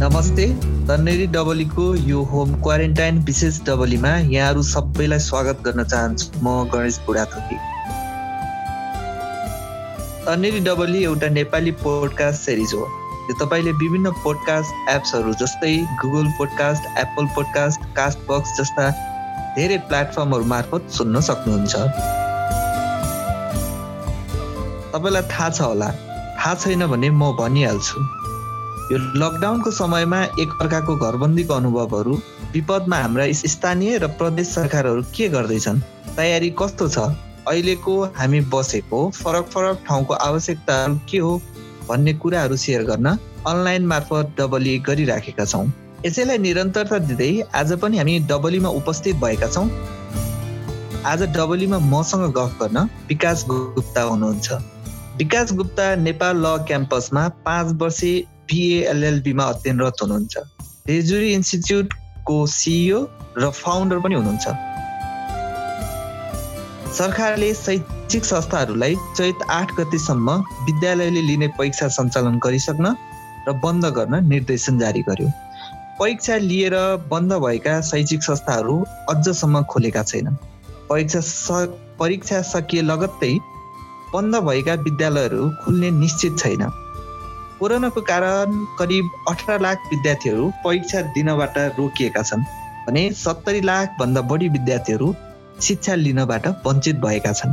नमस्ते तन्नेरी डबलीको यो home quarantine विशेष डबलीमा यहाँहरू सबैलाई स्वागत गर्न चाहन्छु। म गणेश बुढाथोकी। तन्नेरी डबली एउटा नेपाली पोडकास्ट सिरिज हो। यो तपाईँले विभिन्न पोडकास्ट एप्सहरू जस्तै Google podcast Apple podcast cast box जस्ता धेरै प्लेटफर्महरू मार्फत सुन्न सक्नुहुन्छ। तपाईँलाई थाहा छ होला। थाहा छैन भने म भनिहाल्छु। यो लकडाउनको समयमा एक अर्काको घरबन्दीको अनुभवहरू विपदमा हाम्रा स्थानीय र प्रदेश सरकारहरू के गर्दैछन्? तयारी कस्तो छ? अहिलेको हामी बसेको फरक फरक ठाउँको आवश्यकताहरू के हो भन्ने कुराहरू सेयर गर्न अनलाइन मार्फत डबली गरिराखेका छौँ। यसैलाई निरन्तरता दिँदै आज पनि हामी डबलीमा उपस्थित भएका छौँ। आज डबलीमा मसँग गफ गर्न विकास गुप्ता हुनुहुन्छ। विकास गुप्ता नेपाल ल क्याम्पसमा पाँच वर्षे बिएलएलबीमा अध्ययनरत हुनुहुन्छ रेजुरी इन्स्टिच्युटको सिइओ र फाउन्डर पनि हुनुहुन्छ सरकारले शैक्षिक संस्थाहरूलाई चैत आठ गतिसम्म विद्यालयले लिने परीक्षा सञ्चालन गरिसक्न र बन्द गर्न निर्देशन जारी गर्यो परीक्षा लिएर बन्द भएका शैक्षिक संस्थाहरू अझसम्म खोलेका छैनन् परीक्षा स परीक्षा सकिए लगत्तै बन्द भएका विद्यालयहरू खुल्ने निश्चित छैन कोरोनाको कारण करिब अठार लाख विद्यार्थीहरू परीक्षा दिनबाट रोकिएका छन् भने सत्तरी लाखभन्दा बढी विद्यार्थीहरू शिक्षा लिनबाट वञ्चित भएका छन्।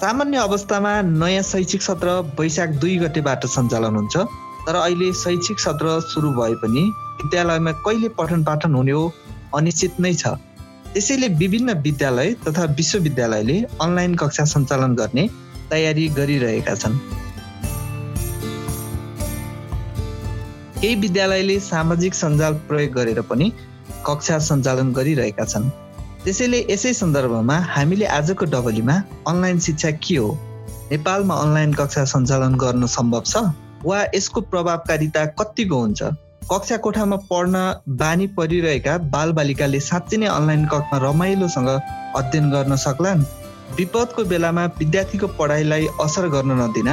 सामान्य अवस्थामा नयाँ शैक्षिक सत्र वैशाख दुई गतेबाट सञ्चालन हुन्छ तर अहिले शैक्षिक सत्र सुरु भए पनि विद्यालयमा कहिले पठन पाठन हुने हो अनिश्चित नै छ। त्यसैले विभिन्न विद्यालय तथा विश्वविद्यालयले अनलाइन कक्षा सञ्चालन गर्ने तयारी गरिरहेका छन्। केही विद्यालयले सामाजिक सञ्जाल प्रयोग गरेर पनि कक्षा सञ्चालन गरिरहेका छन्। त्यसैले यसै सन्दर्भमा हामीले आजको डबलीमा अनलाइन शिक्षा के हो? नेपालमा अनलाइन कक्षा सञ्चालन गर्न सम्भव छ? वा यसको प्रभावकारिता कतिको हुन्छ? कक्षा कोठामा पढ्न बानी परिरहेका बालबालिकाले साँच्चै नै अनलाइन कक्षामा रमाइलोसँग अध्ययन गर्न सक्लान्? विपदको बेलामा विद्यार्थीको पढाइलाई असर गर्न नदिन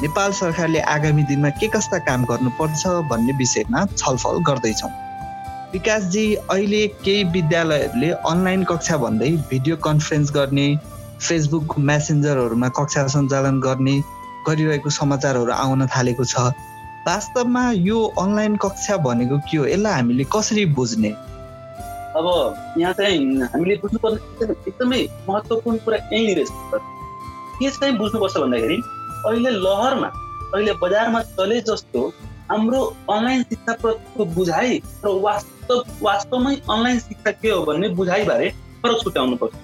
नेपाल सरकारले आगामी दिनमा के कस्ता काम गर्नुपर्छ भन्ने विषयमा छलफल गर्दैछौँ। विकासजी अहिले केही विद्यालयहरूले अनलाइन कक्षा भन्दै भिडियो कन्फरेन्स गर्ने फेसबुक मेसेन्जरहरूमा कक्षा सञ्चालन गर्ने गरिरहेको समाचारहरू आउन थालेको छ। वास्तवमा यो अनलाइन कक्षा भनेको के हो? यसलाई हामीले कसरी बुझ्ने? अब यहाँ चाहिँ हामीले बुझ्नुपर्ने एकदमै महत्त्वपूर्ण कुरा यहीँनिर के चाहिँ बुझ्नुपर्छ भन्दाखेरि अहिले लहरमा अहिले बजारमा चले जस्तो हाम्रो अनलाइन शिक्षा प्रतिको बुझाइ र वास्तव वास्तवमै अनलाइन शिक्षा के हो भन्ने बुझाइबारे फरक छुट्याउनु पर्छ।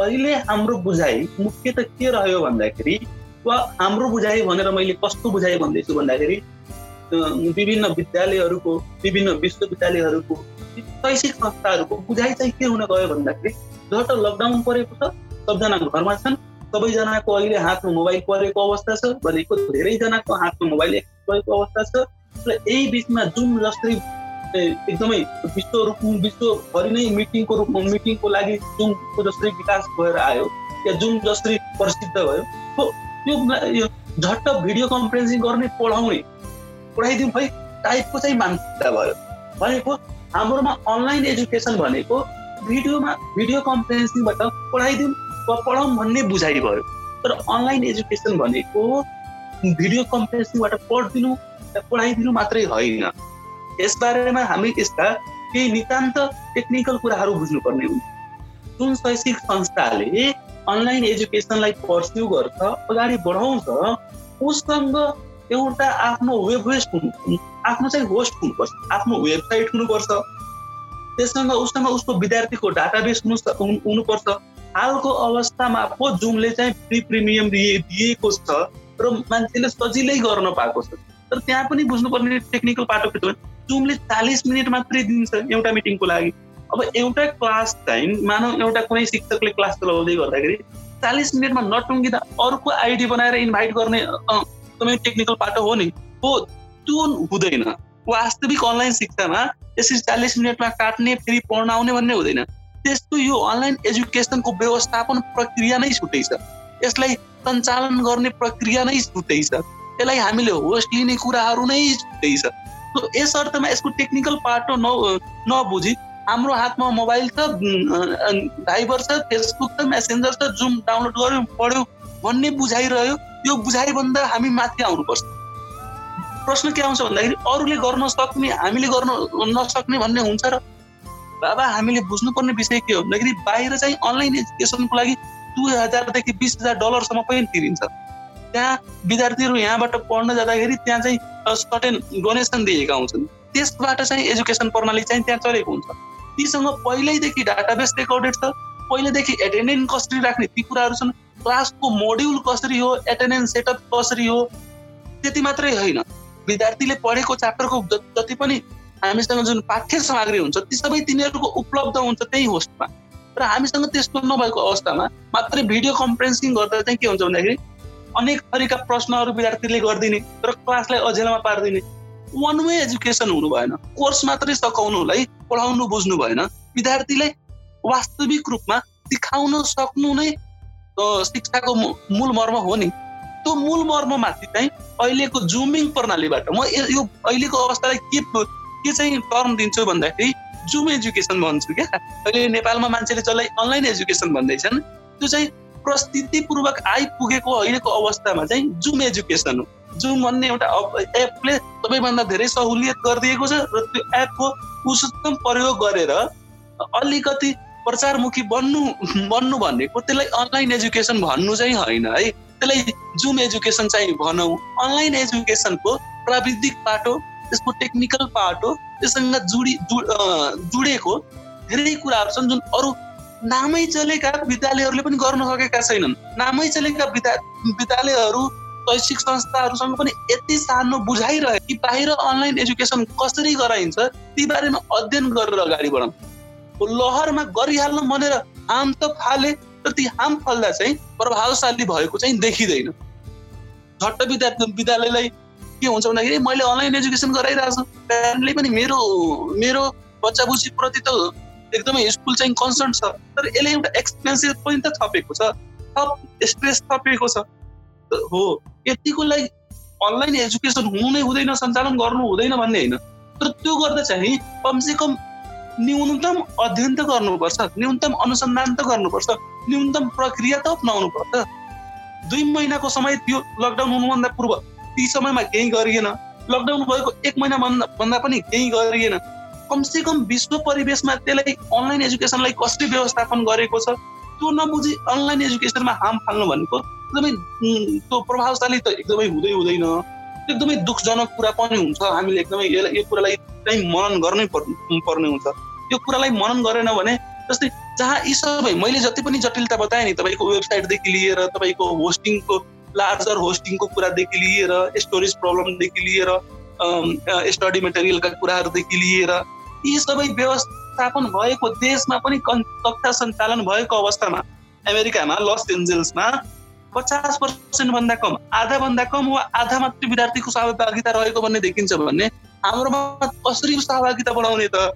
अहिले हाम्रो बुझाइ मुख्य त के रह्यो भन्दाखेरि वा हाम्रो बुझाइ भनेर मैले कस्तो बुझाइ भन्दैछु भन्दाखेरि विभिन्न विद्यालयहरूको विभिन्न विश्वविद्यालयहरूको शैक्षिक संस्थाहरूको बुझाइ चाहिँ के हुन गयो भन्दाखेरि झट्ट लकडाउन परेको छ सबजना घरमा छन् सबैजनाको अहिले हातमा मोबाइल परेको अवस्था छ भनेको धेरैजनाको हातमा मोबाइल परेको अवस्था छ। र यही बिचमा जुम जस्तै एकदमै विश्व रूप विश्वभरि नै मिटिङको रूपमा मिटिङको लागि जुमको जस्तै विकास भएर आयो या जुम जस्तै प्रसिद्ध भयो हो यो झट्ट भिडियो कन्फरेन्सिङ गर्ने पढाउने पढाइदिउँ है टाइपको चाहिँ मान्यता भयो। भनेको हाम्रोमा अनलाइन एजुकेसन भनेको भिडियोमा भिडियो कन्फरेन्सिङबाट पढाइदिउँ पढाउँ भन्ने बुझाइ भयो। तर अनलाइन एजुकेसन भनेको भिडियो कन्फरेन्सिङबाट पढिदिनु पढाइदिनु मात्रै होइन। यसबारेमा हामी यसका केही नितान्त टेक्निकल कुराहरू बुझ्नुपर्ने हुन्छ। जुन शैक्षिक संस्थाले अनलाइन एजुकेसनलाई पर्स्यु गर्छ अगाडि बढाउँछ उसँग एउटा आफ्नो वेब होस्ट हुनु आफ्नो चाहिँ होस्ट हुनुपर्छ आफ्नो वेबसाइट हुनुपर्छ। त्यससँग उसँग उसको विद्यार्थीको डाटाबेस हुनु हुनुपर्छ। हालको अवस्थामा पो जुमले चाहिँ फ्री प्रिमियम दिएको छ र मान्छेले सजिलै गर्न पाएको छ। तर त्यहाँ पनि बुझ्नुपर्ने टेक्निकल पाटो के जुमले चालिस मिनट मात्रै दिन्छ एउटा मिटिङको लागि। अब एउटा क्लास चाहिँ मानव एउटा कुनै शिक्षकले क्लास चलाउँदै गर्दाखेरि चालिस मिनटमा नटुङ्गिँदा अर्को आइडी बनाएर इन्भाइट गर्ने एकदमै टेक्निकल पाटो हो नि। हो त्यो हुँदैन। वास्तविक अनलाइन शिक्षामा यसरी चालिस मिनटमा काट्ने फेरि पढ्न आउने भन्ने हुँदैन। त्यस्तो यो अनलाइन एजुकेसनको व्यवस्थापन प्रक्रिया नै छुट्टै छ। यसलाई सञ्चालन गर्ने प्रक्रिया नै छुट्टै छ। यसलाई हामीले होस्ट लिने कुराहरू नै छुट्टै छ। यस अर्थमा यसको टेक्निकल पार्ट न नबुझी। हाम्रो हातमा मोबाइल छ भाइबर छ फेसबुक छ मेसेन्जर छ जुम डाउनलोड गर्यो पढ्यो भन्ने बुझाइरह्यो यो बुझाइभन्दा हामी माथि आउनुपर्छ। प्रश्न के आउँछ भन्दाखेरि अरूले गर्न सक्ने हामीले गर्न नसक्ने भन्ने हुन्छ र बाबा हामीले बुझ्नुपर्ने विषय के हो? भन्दाखेरि बाहिर चाहिँ अनलाइन एजुकेसनको लागि दुई हजारदेखि बिस हजार डलरसम्म पनि तिरिन्छ। त्यहाँ विद्यार्थीहरू यहाँबाट पढ्न जाँदाखेरि त्यहाँ चाहिँ सर्टेन डोनेसन दिएका हुन्छन्। त्यसबाट चाहिँ एजुकेसन प्रणाली चाहिँ त्यहाँ चलेको हुन्छ। तीसँग पहिल्यैदेखि डाटाबेस रेकर्डेड छ। पहिल्यैदेखि एटेन्डेन्स कसरी राख्ने ती कुराहरू छन्। क्लासको मोड्युल कसरी हो? एटेन्डेन्स सेटअप कसरी हो? त्यति मात्रै होइन। विद्यार्थीले पढेको च्याप्टरको जति पनि हामीसँग जुन पाठ्य सामग्री हुन्छ ती सबै तिनीहरूको उपलब्ध हुन्छ त्यही होस्टमा। र हामीसँग त्यस्तो नभएको अवस्थामा मात्रै भिडियो कन्फरेन्सिङ गर्दा चाहिँ के हुन्छ भन्दाखेरि अनेक थरीका प्रश्नहरू विद्यार्थीले गरिदिने र क्लासलाई अझेलामा पारिदिने। वान वे एजुकेसन हुनु भएन। कोर्स मात्रै सकाउनुलाई पढाउनु बुझ्नु भएन। विद्यार्थीलाई वास्तविक रूपमा सिकाउन सक्नु नै शिक्षाको मूल मर्म हो नि। त्यो मूल मर्ममाथि चाहिँ अहिलेको जुमिङ प्रणालीबाट म यो अहिलेको अवस्थालाई के के चाहिँ टर्म दिन्छु भन्दाखेरि जुम एजुकेसन भन्छु क्या। अहिले नेपालमा मान्छेले जसलाई अनलाइन एजुकेसन भन्दैछन् त्यो चाहिँ प्रस्थितिपूर्वक आइपुगेको अहिलेको अवस्थामा चाहिँ जुम एजुकेसन हो। जुम भन्ने एउटा एपले सबैभन्दा धेरै सहुलियत गरिदिएको छ र त्यो एपको उच्चतम प्रयोग गरेर अलिकति प्रचारमुखी बन्नु बन्नु भनेको त्यसलाई अनलाइन एजुकेसन भन्नु चाहिँ होइन है। त्यसलाई जुम एजुकेसन चाहिँ भनौँ। अनलाइन एजुकेसनको प्राविधिक बाटो त्यसको टेक्निकल पार्ट हो त्योसँग जुडी जुडेको धेरै कुराहरू छन् जुन अरू नामै चलेका विद्यालयहरूले पनि गर्न सकेका छैनन्। नामै चलेका विद्या विद्यालयहरू शैक्षिक संस्थाहरूसँग पनि यति सानो बुझाइरहे कि बाहिर अनलाइन एजुकेसन कसरी गराइन्छ ती बारेमा अध्ययन गरेर अगाडि बढाउँ लहरमा गरिहाल्नु भनेर आम त फाले तर ती आम फल्दा चाहिँ प्रभावशाली भएको चाहिँ देखिँदैन। झट्ट विद्यार्थी विद्यालयलाई के हुन्छ भन्दाखेरि मैले अनलाइन एजुकेसन गराइरहेको छु। प्यारेन्टले पनि मेरो मेरो बच्चा प्रति त एकदमै स्कुल चाहिँ कन्सर्न छ। तर यसले एउटा एक्सपेन्सिभ पनि त थपेको छ। थप स्ट्रेस थपेको छ। हो यतिको लागि अनलाइन एजुकेसन हुनु नै हुँदैन सञ्चालन गर्नु हुँदैन भन्ने होइन। तर त्यो गर्दा चाहिँ कमसे कम न्यूनतम अध्ययन त गर्नुपर्छ न्यूनतम अनुसन्धान त गर्नुपर्छ न्यूनतम प्रक्रिया त अप्नाउनु पर्छ दुई महिनाको समय थियो लकडाउन हुनुभन्दा पूर्व। ती समयमा केही गरिएन। लकडाउन भएको एक महिना भन्दा पनि केही गरिएन। कमसे कम विश्व परिवेशमा त्यसलाई अनलाइन एजुकेसनलाई कसरी व्यवस्थापन गरेको छ त्यो नबुझी अनलाइन एजुकेसनमा हार्म फाल्नु भनेको एकदमै त्यो प्रभावशाली त एकदमै हुँदै हुँदैन। एकदमै दुःखजनक कुरा पनि हुन्छ। हामीले एकदमै यसलाई यो कुरालाई चाहिँ मनन गर्नै पर्ने हुन्छ। यो कुरालाई मनन गरेन भने जस्तै जहाँ यी सबै मैले जति पनि जटिलता बताएँ नि तपाईँको वेबसाइटदेखि लिएर तपाईँको होस्टिङको लार्जर होस्टिङको कुरादेखि लिएर स्टोरेज प्रब्लमदेखि लिएर स्टडी मेटेरियलका कुराहरूदेखि लिएर यी सबै व्यवस्थापन भएको देशमा पनि कक्षा सञ्चालन भएको अवस्थामा अमेरिकामा लस एन्जल्समा पचास पर्सेन्ट भन्दा कम आधा भन्दा कम वा आधा मात्रै विद्यार्थीको सहभागिता रहेको भन्ने देखिन्छ भने हाम्रोमा कसरी सहभागिता बढाउने त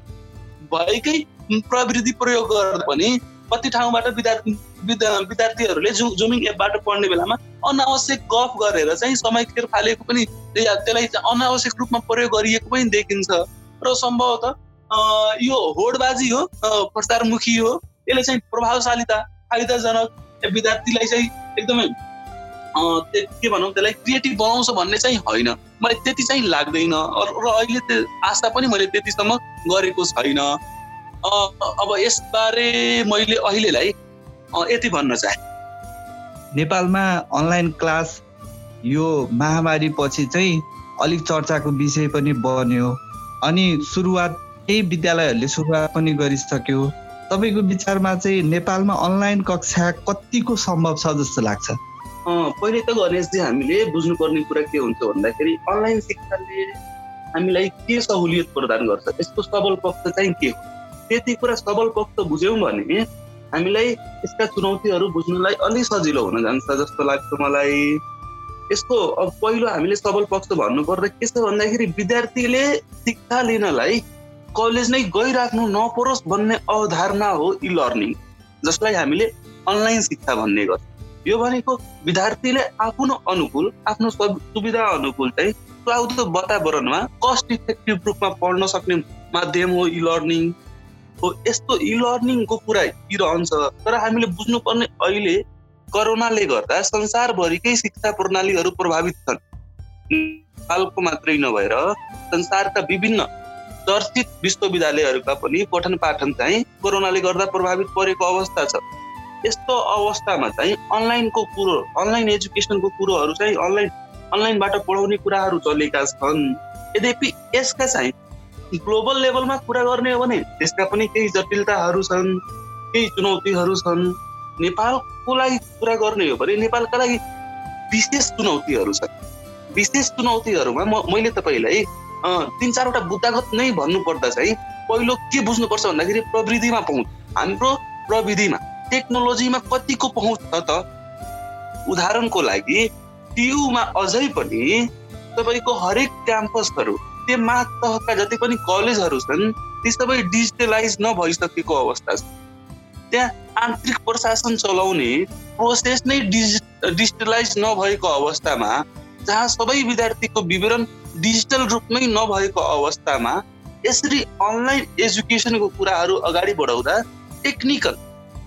भएकै प्रविधि प्रयोग गर्दा पनि कति ठाउँबाट विद्यार्थी विद्यार्थीहरूले जु जुमिङ एपबाट पढ्ने बेलामा अनावश्यक गफ गरेर चाहिँ समय खेर फालेको पनि त्यसलाई अनावश्यक रूपमा प्रयोग गरिएको पनि देखिन्छ। र सम्भवतः यो होडबाजी हो प्रचारमुखी हो यसले चाहिँ प्रभावशालीता फाइदाजनक विद्यार्थीलाई चाहिँ एकदमै के भनौँ त्यसलाई क्रिएटिभ बनाउँछ भन्ने चाहिँ होइन। मलाई त्यति चाहिँ लाग्दैन। र अहिले त्यो आशा पनि मैले त्यतिसम्म गरेको छैन। अब यसबारे मैले अहिलेलाई यति भन्न चाहे। नेपालमा अनलाइन क्लास यो महामारी पछि चाहिँ अलिक चर्चाको विषय पनि बन्यो। अनि सुरुवात केही विद्यालयहरूले सुरुवात पनि गरिसक्यो। तपाईँको विचारमा चाहिँ नेपालमा अनलाइन कक्षा कतिको सम्भव छ जस्तो लाग्छ? पहिले त गणेशजी हामीले बुझ्नुपर्ने कुरा के हुन्छ भन्दाखेरि अनलाइन शिक्षाले हामीलाई के सहुलियत प्रदान गर्छ? यसको सबल पक्ष चाहिँ के हो? त्यति कुरा सबल पक्ष बुझ्यौँ भने हामीलाई यसका चुनौतीहरू बुझ्नुलाई अलिक सजिलो हुन जान्छ जस्तो लाग्छ मलाई। यसको अब पहिलो हामीले सबल पक्ष भन्नुपर्दा के छ भन्दाखेरि विद्यार्थीले शिक्षा लिनलाई कलेज नै गइराख्नु नपरोस् भन्ने अवधारणा हो इ लर्निङ जसलाई हामीले अनलाइन शिक्षा भन्ने गर्छौँ। यो भनेको विद्यार्थीले आफ्नो अनुकूल आफ्नो सुविधा अनुकूल चाहिँ सुहाउँदो वातावरणमा कस्ट इफेक्टिभ रूपमा पढ्न सक्ने माध्यम हो इ लर्निङ हो यस्तो इ लर्निङको कुरा रहन्छ तर हामीले बुझ्नुपर्ने अहिले करोनाले गर्दा संसारभरिकै शिक्षा प्रणालीहरू प्रभावित छन्। नेपालको मात्रै नभएर संसारका विभिन्न चर्चित विश्वविद्यालयहरूका पनि पठन पाठन चाहिँ कोरोनाले गर्दा प्रभावित परेको अवस्था छ। यस्तो अवस्थामा चाहिँ अनलाइनको कुरो अनलाइन एजुकेसनको कुरोहरू चाहिँ अनलाइन अनलाइनबाट पढाउने कुराहरू चलेका छन्। यद्यपि यसका चाहिँ ग्लोबल लेभलमा कुरा गर्ने हो भने त्यसका पनि केही जटिलताहरू छन् केही चुनौतीहरू छन्। नेपालको लागि कुरा गर्ने हो भने नेपालका लागि विशेष चुनौतीहरू छन्। विशेष चुनौतीहरूमा म मैले तपाईँलाई तिन चारवटा बुद्धागत नै भन्नुपर्दा चाहिँ पहिलो के बुझ्नुपर्छ भन्दाखेरि प्रविधिमा पहुँच हाम्रो प्रविधिमा टेक्नोलोजीमा कतिको पहुँच छ त? उदाहरणको लागि टियुमा अझै पनि तपाईँको हरेक क्याम्पसहरू त्यो माथ तहका जति पनि कलेजहरू छन् ती सबै डिजिटलाइज नभइसकेको अवस्था छ। त्यहाँ आन्तरिक प्रशासन चलाउने प्रोसेस नै डिजि डिजिटलाइज नभएको अवस्थामा जहाँ सबै विद्यार्थीको विवरण डिजिटल रूपमै नभएको अवस्थामा यसरी अनलाइन एजुकेसनको कुराहरू अगाडि बढाउँदा टेक्निकल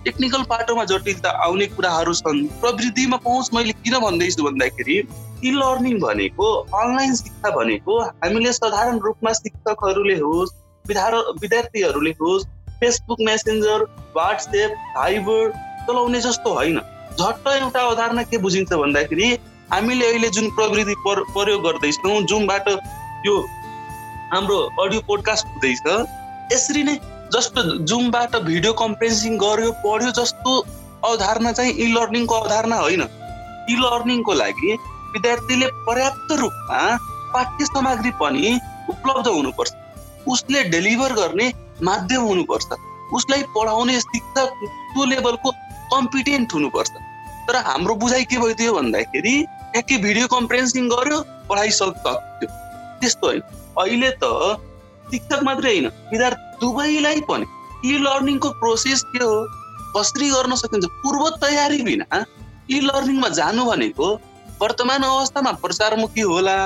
टेक्निकल पाटोमा जटिलता आउने कुराहरू छन्। प्रविधिमा पहुँच मैले किन भन्दैछु भन्दाखेरि लर्निङ भनेको अनलाइन शिक्षा भनेको हामीले साधारण रूपमा शिक्षकहरूले होस् विद्यार्थीहरूले होस् फेसबुक मेसेन्जर वाट्सएप भाइबर चलाउने जस्तो होइन। झट्ट एउटा अवधारणा के बुझिन्छ भन्दाखेरि हामीले अहिले जुन प्रविधि प्रयोग गर्दैछौँ जुनबाट यो हाम्रो अडियो पोडकास्ट हुँदैछ यसरी नै जस्तो जुमबाट भिडियो कन्फरेन्सिङ गर्यो पढ्यो जस्तो अवधारणा चाहिँ इ लर्निङको अवधारणा होइन। इ लर्निङको लागि विद्यार्थीले पर्याप्त रूपमा पाठ्य सामग्री पनि उपलब्ध हुनुपर्छ। उसले डेलिभर गर्ने माध्यम हुनुपर्छ। उसलाई पढाउने शिक्षक त्यो लेभलको कम्पिटेन्ट हुनुपर्छ। तर हाम्रो बुझाइ के भइदियो भन्दाखेरि ठ्याक्कै भिडियो कन्फरेन्सिङ गर्यो पढाइ सक्यो त्यस्तो होइन। अहिले त शिक्षक मात्रै होइन विद्यार्थी दुवैलाई पनि इ लर्निङको प्रोसेस के हो? कसरी गर्न सकिन्छ? पूर्व तयारी बिना इ लर्निङमा जानु भनेको वर्तमान अवस्थामा प्रचारमुखी होला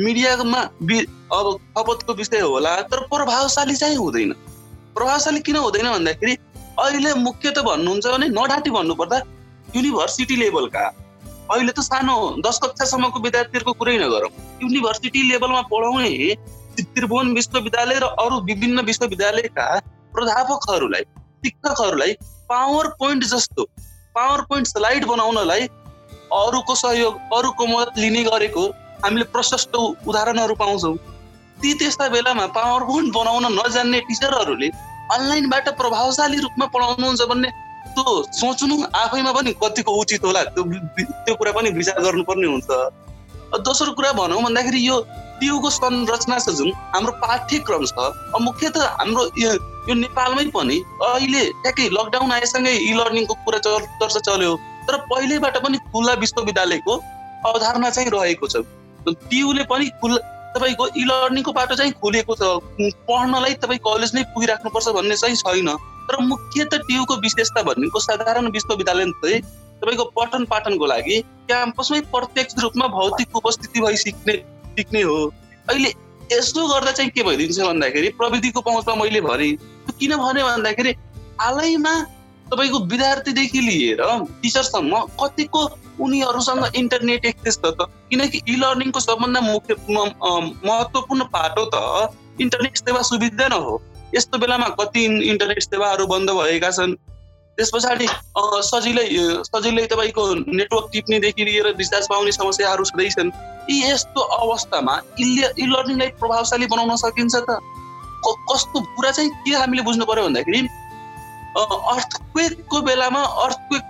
मिडियामा अब खपतको विषय होला तर प्रभावशाली चाहिँ हुँदैन। प्रभावशाली किन हुँदैन भन्दाखेरि अहिले मुख्य त भन्नुहुन्छ भने नडाटी भन्नुपर्दा युनिभर्सिटी लेभलका। अहिले त सानो दस कक्षासम्मको विद्यार्थीहरूको कुरै नगरौँ। युनिभर्सिटी लेभलमा पढाउने त्रिभुवन विश्वविद्यालय र अरू विभिन्न विश्वविद्यालयका प्राध्यापकहरूलाई शिक्षकहरूलाई पावर पोइन्ट जस्तो पावर पोइन्ट स्लाइड बनाउनलाई अरूको सहयोग अरूको मद्दत लिने गरेको हामीले प्रशस्त उदाहरणहरू पाउँछौँ। ती त्यस्ता बेलामा पावर पोइन्ट बनाउन नजान्ने टिचरहरूले अनलाइनबाट प्रभावशाली रूपमा पढाउनुहुन्छ भन्ने त्यो सोच्नु आफैमा पनि कतिको उचित होला त्यो त्यो कुरा पनि विचार गर्नुपर्ने हुन्छ। दोस्रो कुरा भनौँ भन्दाखेरि यो टियुको संरचना छ जुन हाम्रो पाठ्यक्रम छ। मुख्यत हाम्रो यो नेपालमै पनि अहिले ठ्याक्कै लकडाउन आएसँगै इ लर्निङको कुरा चर्चा चल्यो। तर पहिल्यैबाट पनि खुल्ला विश्वविद्यालयको अवधारणा चाहिँ रहेको छ। टियुले पनि खुल्ला तपाईँको इ लर्निङको बाटो चाहिँ खुलेको छ। पढ्नलाई तपाईँ कलेज नै पुगिराख्नुपर्छ भन्ने चाहिँ छैन। तर मुख्यत टियुको विशेषता भनेको साधारण विश्वविद्यालय चाहिँ तपाईँको पठन पाठनको लागि क्याम्पसमै प्रत्यक्ष रूपमा भौतिक उपस्थिति भई सिक्ने टिक्ने हो। अहिले यसो गर्दा चाहिँ के भइदिन्छ भन्दाखेरि प्रविधिको पहुँचमा मैले भने किन भने भन्दाखेरि हालैमा तपाईँको विद्यार्थीदेखि लिएर टिचरसम्म कतिको उनीहरूसँग इन्टरनेट एक्सेस छ त किनकि इ लर्निङको सबभन्दा मुख्य महत्त्वपूर्ण पाटो त इन्टरनेट सेवा सुविधा न हो। यस्तो बेलामा कति इन्टरनेट सेवाहरू बन्द भएका छन् त्यस पछाडि सजिलै सजिलै तपाईँको नेटवर्क टिप्नेदेखि लिएर रिचार्ज पाउने समस्याहरू छँदैछन्। यी यस्तो अवस्थामा इ लर्निङलाई प्रभावशाली बनाउन सकिन्छ त? कस्तो कुरा चाहिँ के हामीले बुझ्नु पर्यो भन्दाखेरि अर्थक्वेकको बेलामा अर्थक्वेक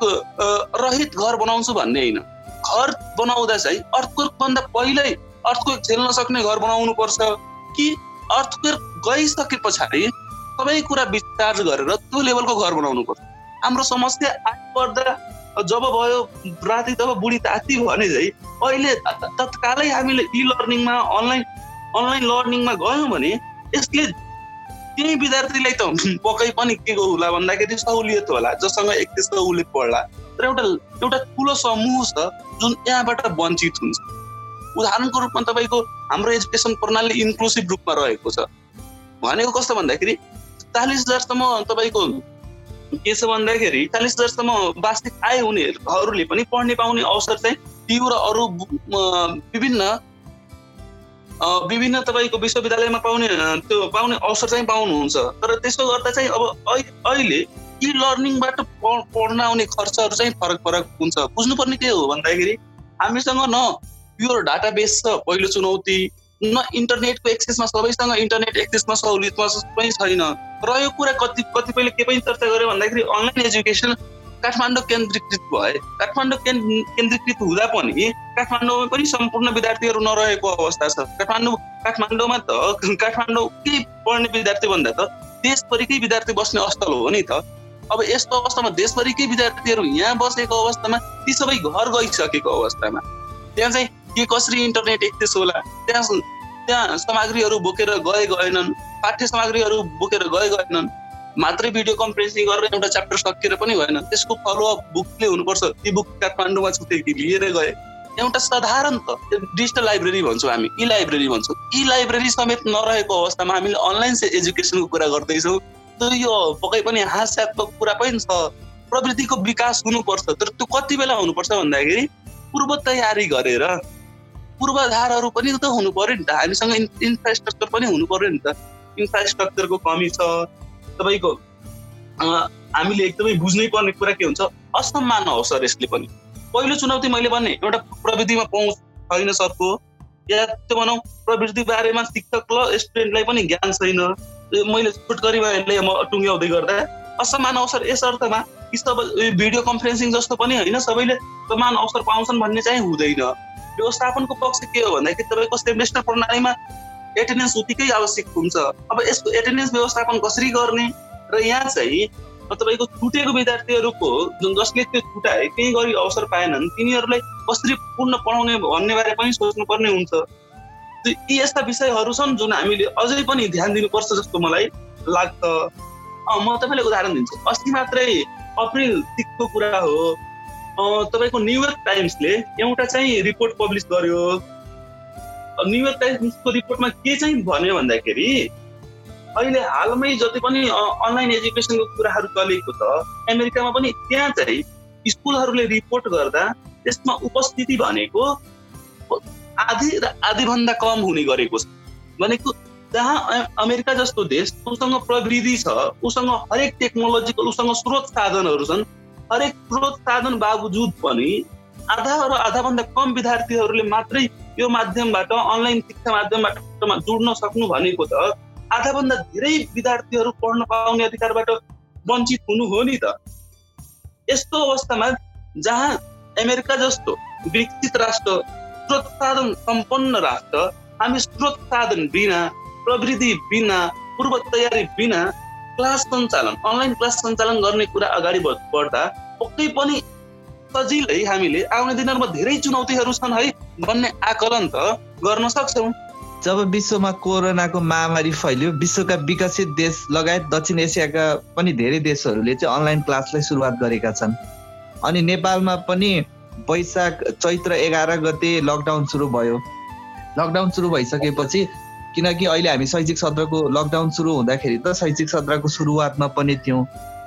रहित घर बनाउँछु भन्ने होइन। घर बनाउँदा चाहिँ अर्थक्वेक भन्दा पहिल्यै अर्थक्वेक झेल्न सक्ने घर बनाउनु पर्छ कि अर्थक्वेक गइसके पछाडि सबै कुरा विचार गरेर त्यो लेभलको घर बनाउनु पर्छ हाम्रो समस्या आइपर्दा जब भयो राति तब बुढी ताती भने चाहिँ अहिले तत्कालै हामीले इ लर्निङमा अनलाइन अनलाइन लर्निङमा गयौँ भने यसले त्यही विद्यार्थीलाई त पक्कै पनि के होला भन्दाखेरि सहुलियत होला जससँग एक त्यस्तो उसले पढ्ला। तर एउटा एउटा ठुलो समूह छ जुन यहाँबाट वञ्चित हुन्छ। उदाहरणको रूपमा तपाईँको हाम्रो एजुकेसन प्रणाली इन्क्लुसिभ रूपमा रहेको छ। भनेको कस्तो भन्दाखेरि चालिस हजारसम्म तपाईँको के छ भन्दाखेरि चालिस हजारसम्म वार्षिक आय हुनेहरूले पनि पढ्ने पाउने अवसर चाहिँ त्यो र अरू विभिन्न विभिन्न तपाईँको विश्वविद्यालयमा पाउने त्यो पाउने अवसर चाहिँ पाउनुहुन्छ। तर त्यसो गर्दा चाहिँ अब अहिले इ लर्निङबाट पढ्न आउने खर्चहरू चाहिँ फरक फरक हुन्छ। बुझ्नुपर्ने के हो भन्दाखेरि हामीसँग न प्योर डाटा बेस छ पहिलो चुनौती न इन्टरनेटको एक्सेसमा सबैसँग इन्टरनेट एक्सेसमा सहुलियतमा पनि छैन। र यो कुरा कति कतिपयले के पनि चर्चा गर्यो भन्दाखेरि अनलाइन एजुकेसन काठमाडौँ केन्द्रीकृत भए। काठमाडौँ केन्द्रीकृत हुँदा पनि काठमाडौँमा पनि सम्पूर्ण विद्यार्थीहरू नरहेको अवस्था छ। काठमाडौँ काठमाडौँमा त काठमाडौँकै पढ्ने विद्यार्थी भन्दा त देशभरिकै विद्यार्थी बस्ने अस्थल हो नि त। अब यस्तो अवस्थामा देशभरिकै विद्यार्थीहरू यहाँ बसेको अवस्थामा ती सबै घर गइसकेको अवस्थामा। त्यहाँ चाहिँ के कसरी इन्टरनेट एक्सेस होला? त्यहाँ त्यहाँ सामग्रीहरू बोकेर गए गएनन् पाठ्य सामग्रीहरू बोकेर गए गएनन् मात्रै भिडियो कन्फरेन्सिङ गरेर एउटा च्याप्टर सकिएर पनि भएन त्यसको फलोअप बुकले हुनुपर्छ। ती बुक काठमाडौँमा छुट्टै कि लिएर गए। एउटा साधारण त डिजिटल लाइब्रेरी भन्छौँ हामी ई लाइब्रेरी भन्छौँ। ई लाइब्रेरी समेत नरहेको अवस्थामा हामीले अनलाइन एजुकेसनको कुरा गर्दैछौँ। यो पक्कै पनि हास्यात्मक कुरा पनि छ। प्रवृत्तिको विकास हुनुपर्छ। तर त्यो कति बेला हुनुपर्छ भन्दाखेरि पूर्व तयारी गरेर पूर्वाधारहरू पनि त हुनु पर्यो नि त। हामीसँग इन्फ्रास्ट्रक्चर पनि हुनु पर्यो नि त। इन्फ्रास्ट्रक्चरको कमी छ। तपाईँको हामीले एकदमै बुझ्नै पर्ने कुरा के हुन्छ? असम्मान अवसर यसले पनि। पहिलो चुनौती मैले भने एउटा प्रविधिमा पहुँच छैन सबको या त्यो भनौँ प्रविधि बारेमा शिक्षक र स्टुडेन्टलाई पनि ज्ञान छैन। मैले छोटकरीमा यसले म टुङ्ग्याउँदै गर्दा। असमान अवसर यस अर्थमा कि सब भिडियो कन्फरेन्सिङ जस्तो पनि होइन सबैले समान अवसर पाउँछन् भन्ने चाहिँ हुँदैन। व्यवस्थापनको पक्ष के हो भन्दाखेरि तपाईँको सेमेस्टर प्रणालीमा एटेन्डेन्स उत्तिकै आवश्यक हुन्छ। अब यसको एटेन्डेन्स व्यवस्थापन कसरी गर्ने? र यहाँ चाहिँ तपाईँको छुटेको विद्यार्थीहरूको जसले त्यो छुटाए केही गरी अवसर पाएनन् तिनीहरूलाई कसरी पूर्ण पढाउने भन्ने बारे पनि सोच्नुपर्ने हुन्छ। यी यस्ता विषयहरू छन् जुन हामीले अझै पनि ध्यान दिनुपर्छ जस्तो मलाई लाग्छ। म तपाईँलाई उदाहरण दिन्छु। अस्ति मात्रै अप्रिल तिसको कुरा हो। तपाईँको न्युयोर्क टाइम्सले एउटा चाहिँ रिपोर्ट पब्लिस गर्यो। न्युयोर्क टाइम्सको रिपोर्टमा के चाहिँ भन्यो भन्दाखेरि अहिले हालमै जति पनि अनलाइन एजुकेसनको कुराहरू चलेको छ अमेरिकामा पनि त्यहाँ चाहिँ स्कुलहरूले रिपोर्ट गर्दा त्यसमा उपस्थिति भनेको आधी र आधीभन्दा कम हुने गरेको छ। भनेको जहाँ अमेरिका जस्तो देश उसँग प्रविधि छ उसँग हरेक टेक्नोलोजीको उसँग स्रोत साधनहरू छन् हरेक स्रोत साधन बावजुद पनि आधा र आधाभन्दा कम विद्यार्थीहरूले मात्रै यो माध्यमबाट अनलाइन शिक्षा माध्यमबाट जोड्न सक्नु भनेको त आधाभन्दा धेरै विद्यार्थीहरू पढ्न पाउने अधिकारबाट वञ्चित हुनु हो नि त। यस्तो अवस्थामा जहाँ अमेरिका जस्तो विकसित राष्ट्र स्रोत साधन सम्पन्न राष्ट्र हामी स्रोत साधन बिना प्रविधि बिना पूर्व तयारी बिना क्लास सञ्चालन अनलाइन क्लास सञ्चालन गर्ने कुरा अगाडि बढ्दा पक्कै पनि सजिलै हामीले आउने दिनहरूमा धेरै चुनौतीहरू छन् है भन्ने आकलन त गर्न सक्छौँ। जब विश्वमा कोरोनाको महामारी फैल्यो विश्वका विकसित देश लगायत दक्षिण एसियाका पनि धेरै देशहरूले चाहिँ अनलाइन क्लासलाई सुरुवात गरेका छन्। अनि नेपालमा पनि वैशाख चैत्र एघार गते लकडाउन सुरु भयो। लकडाउन सुरु भइसकेपछि किनकि अहिले हामी शैक्षिक सत्रको लकडाउन सुरु हुँदाखेरि त शैक्षिक सत्रको सुरुवातमा पनि थियौँ।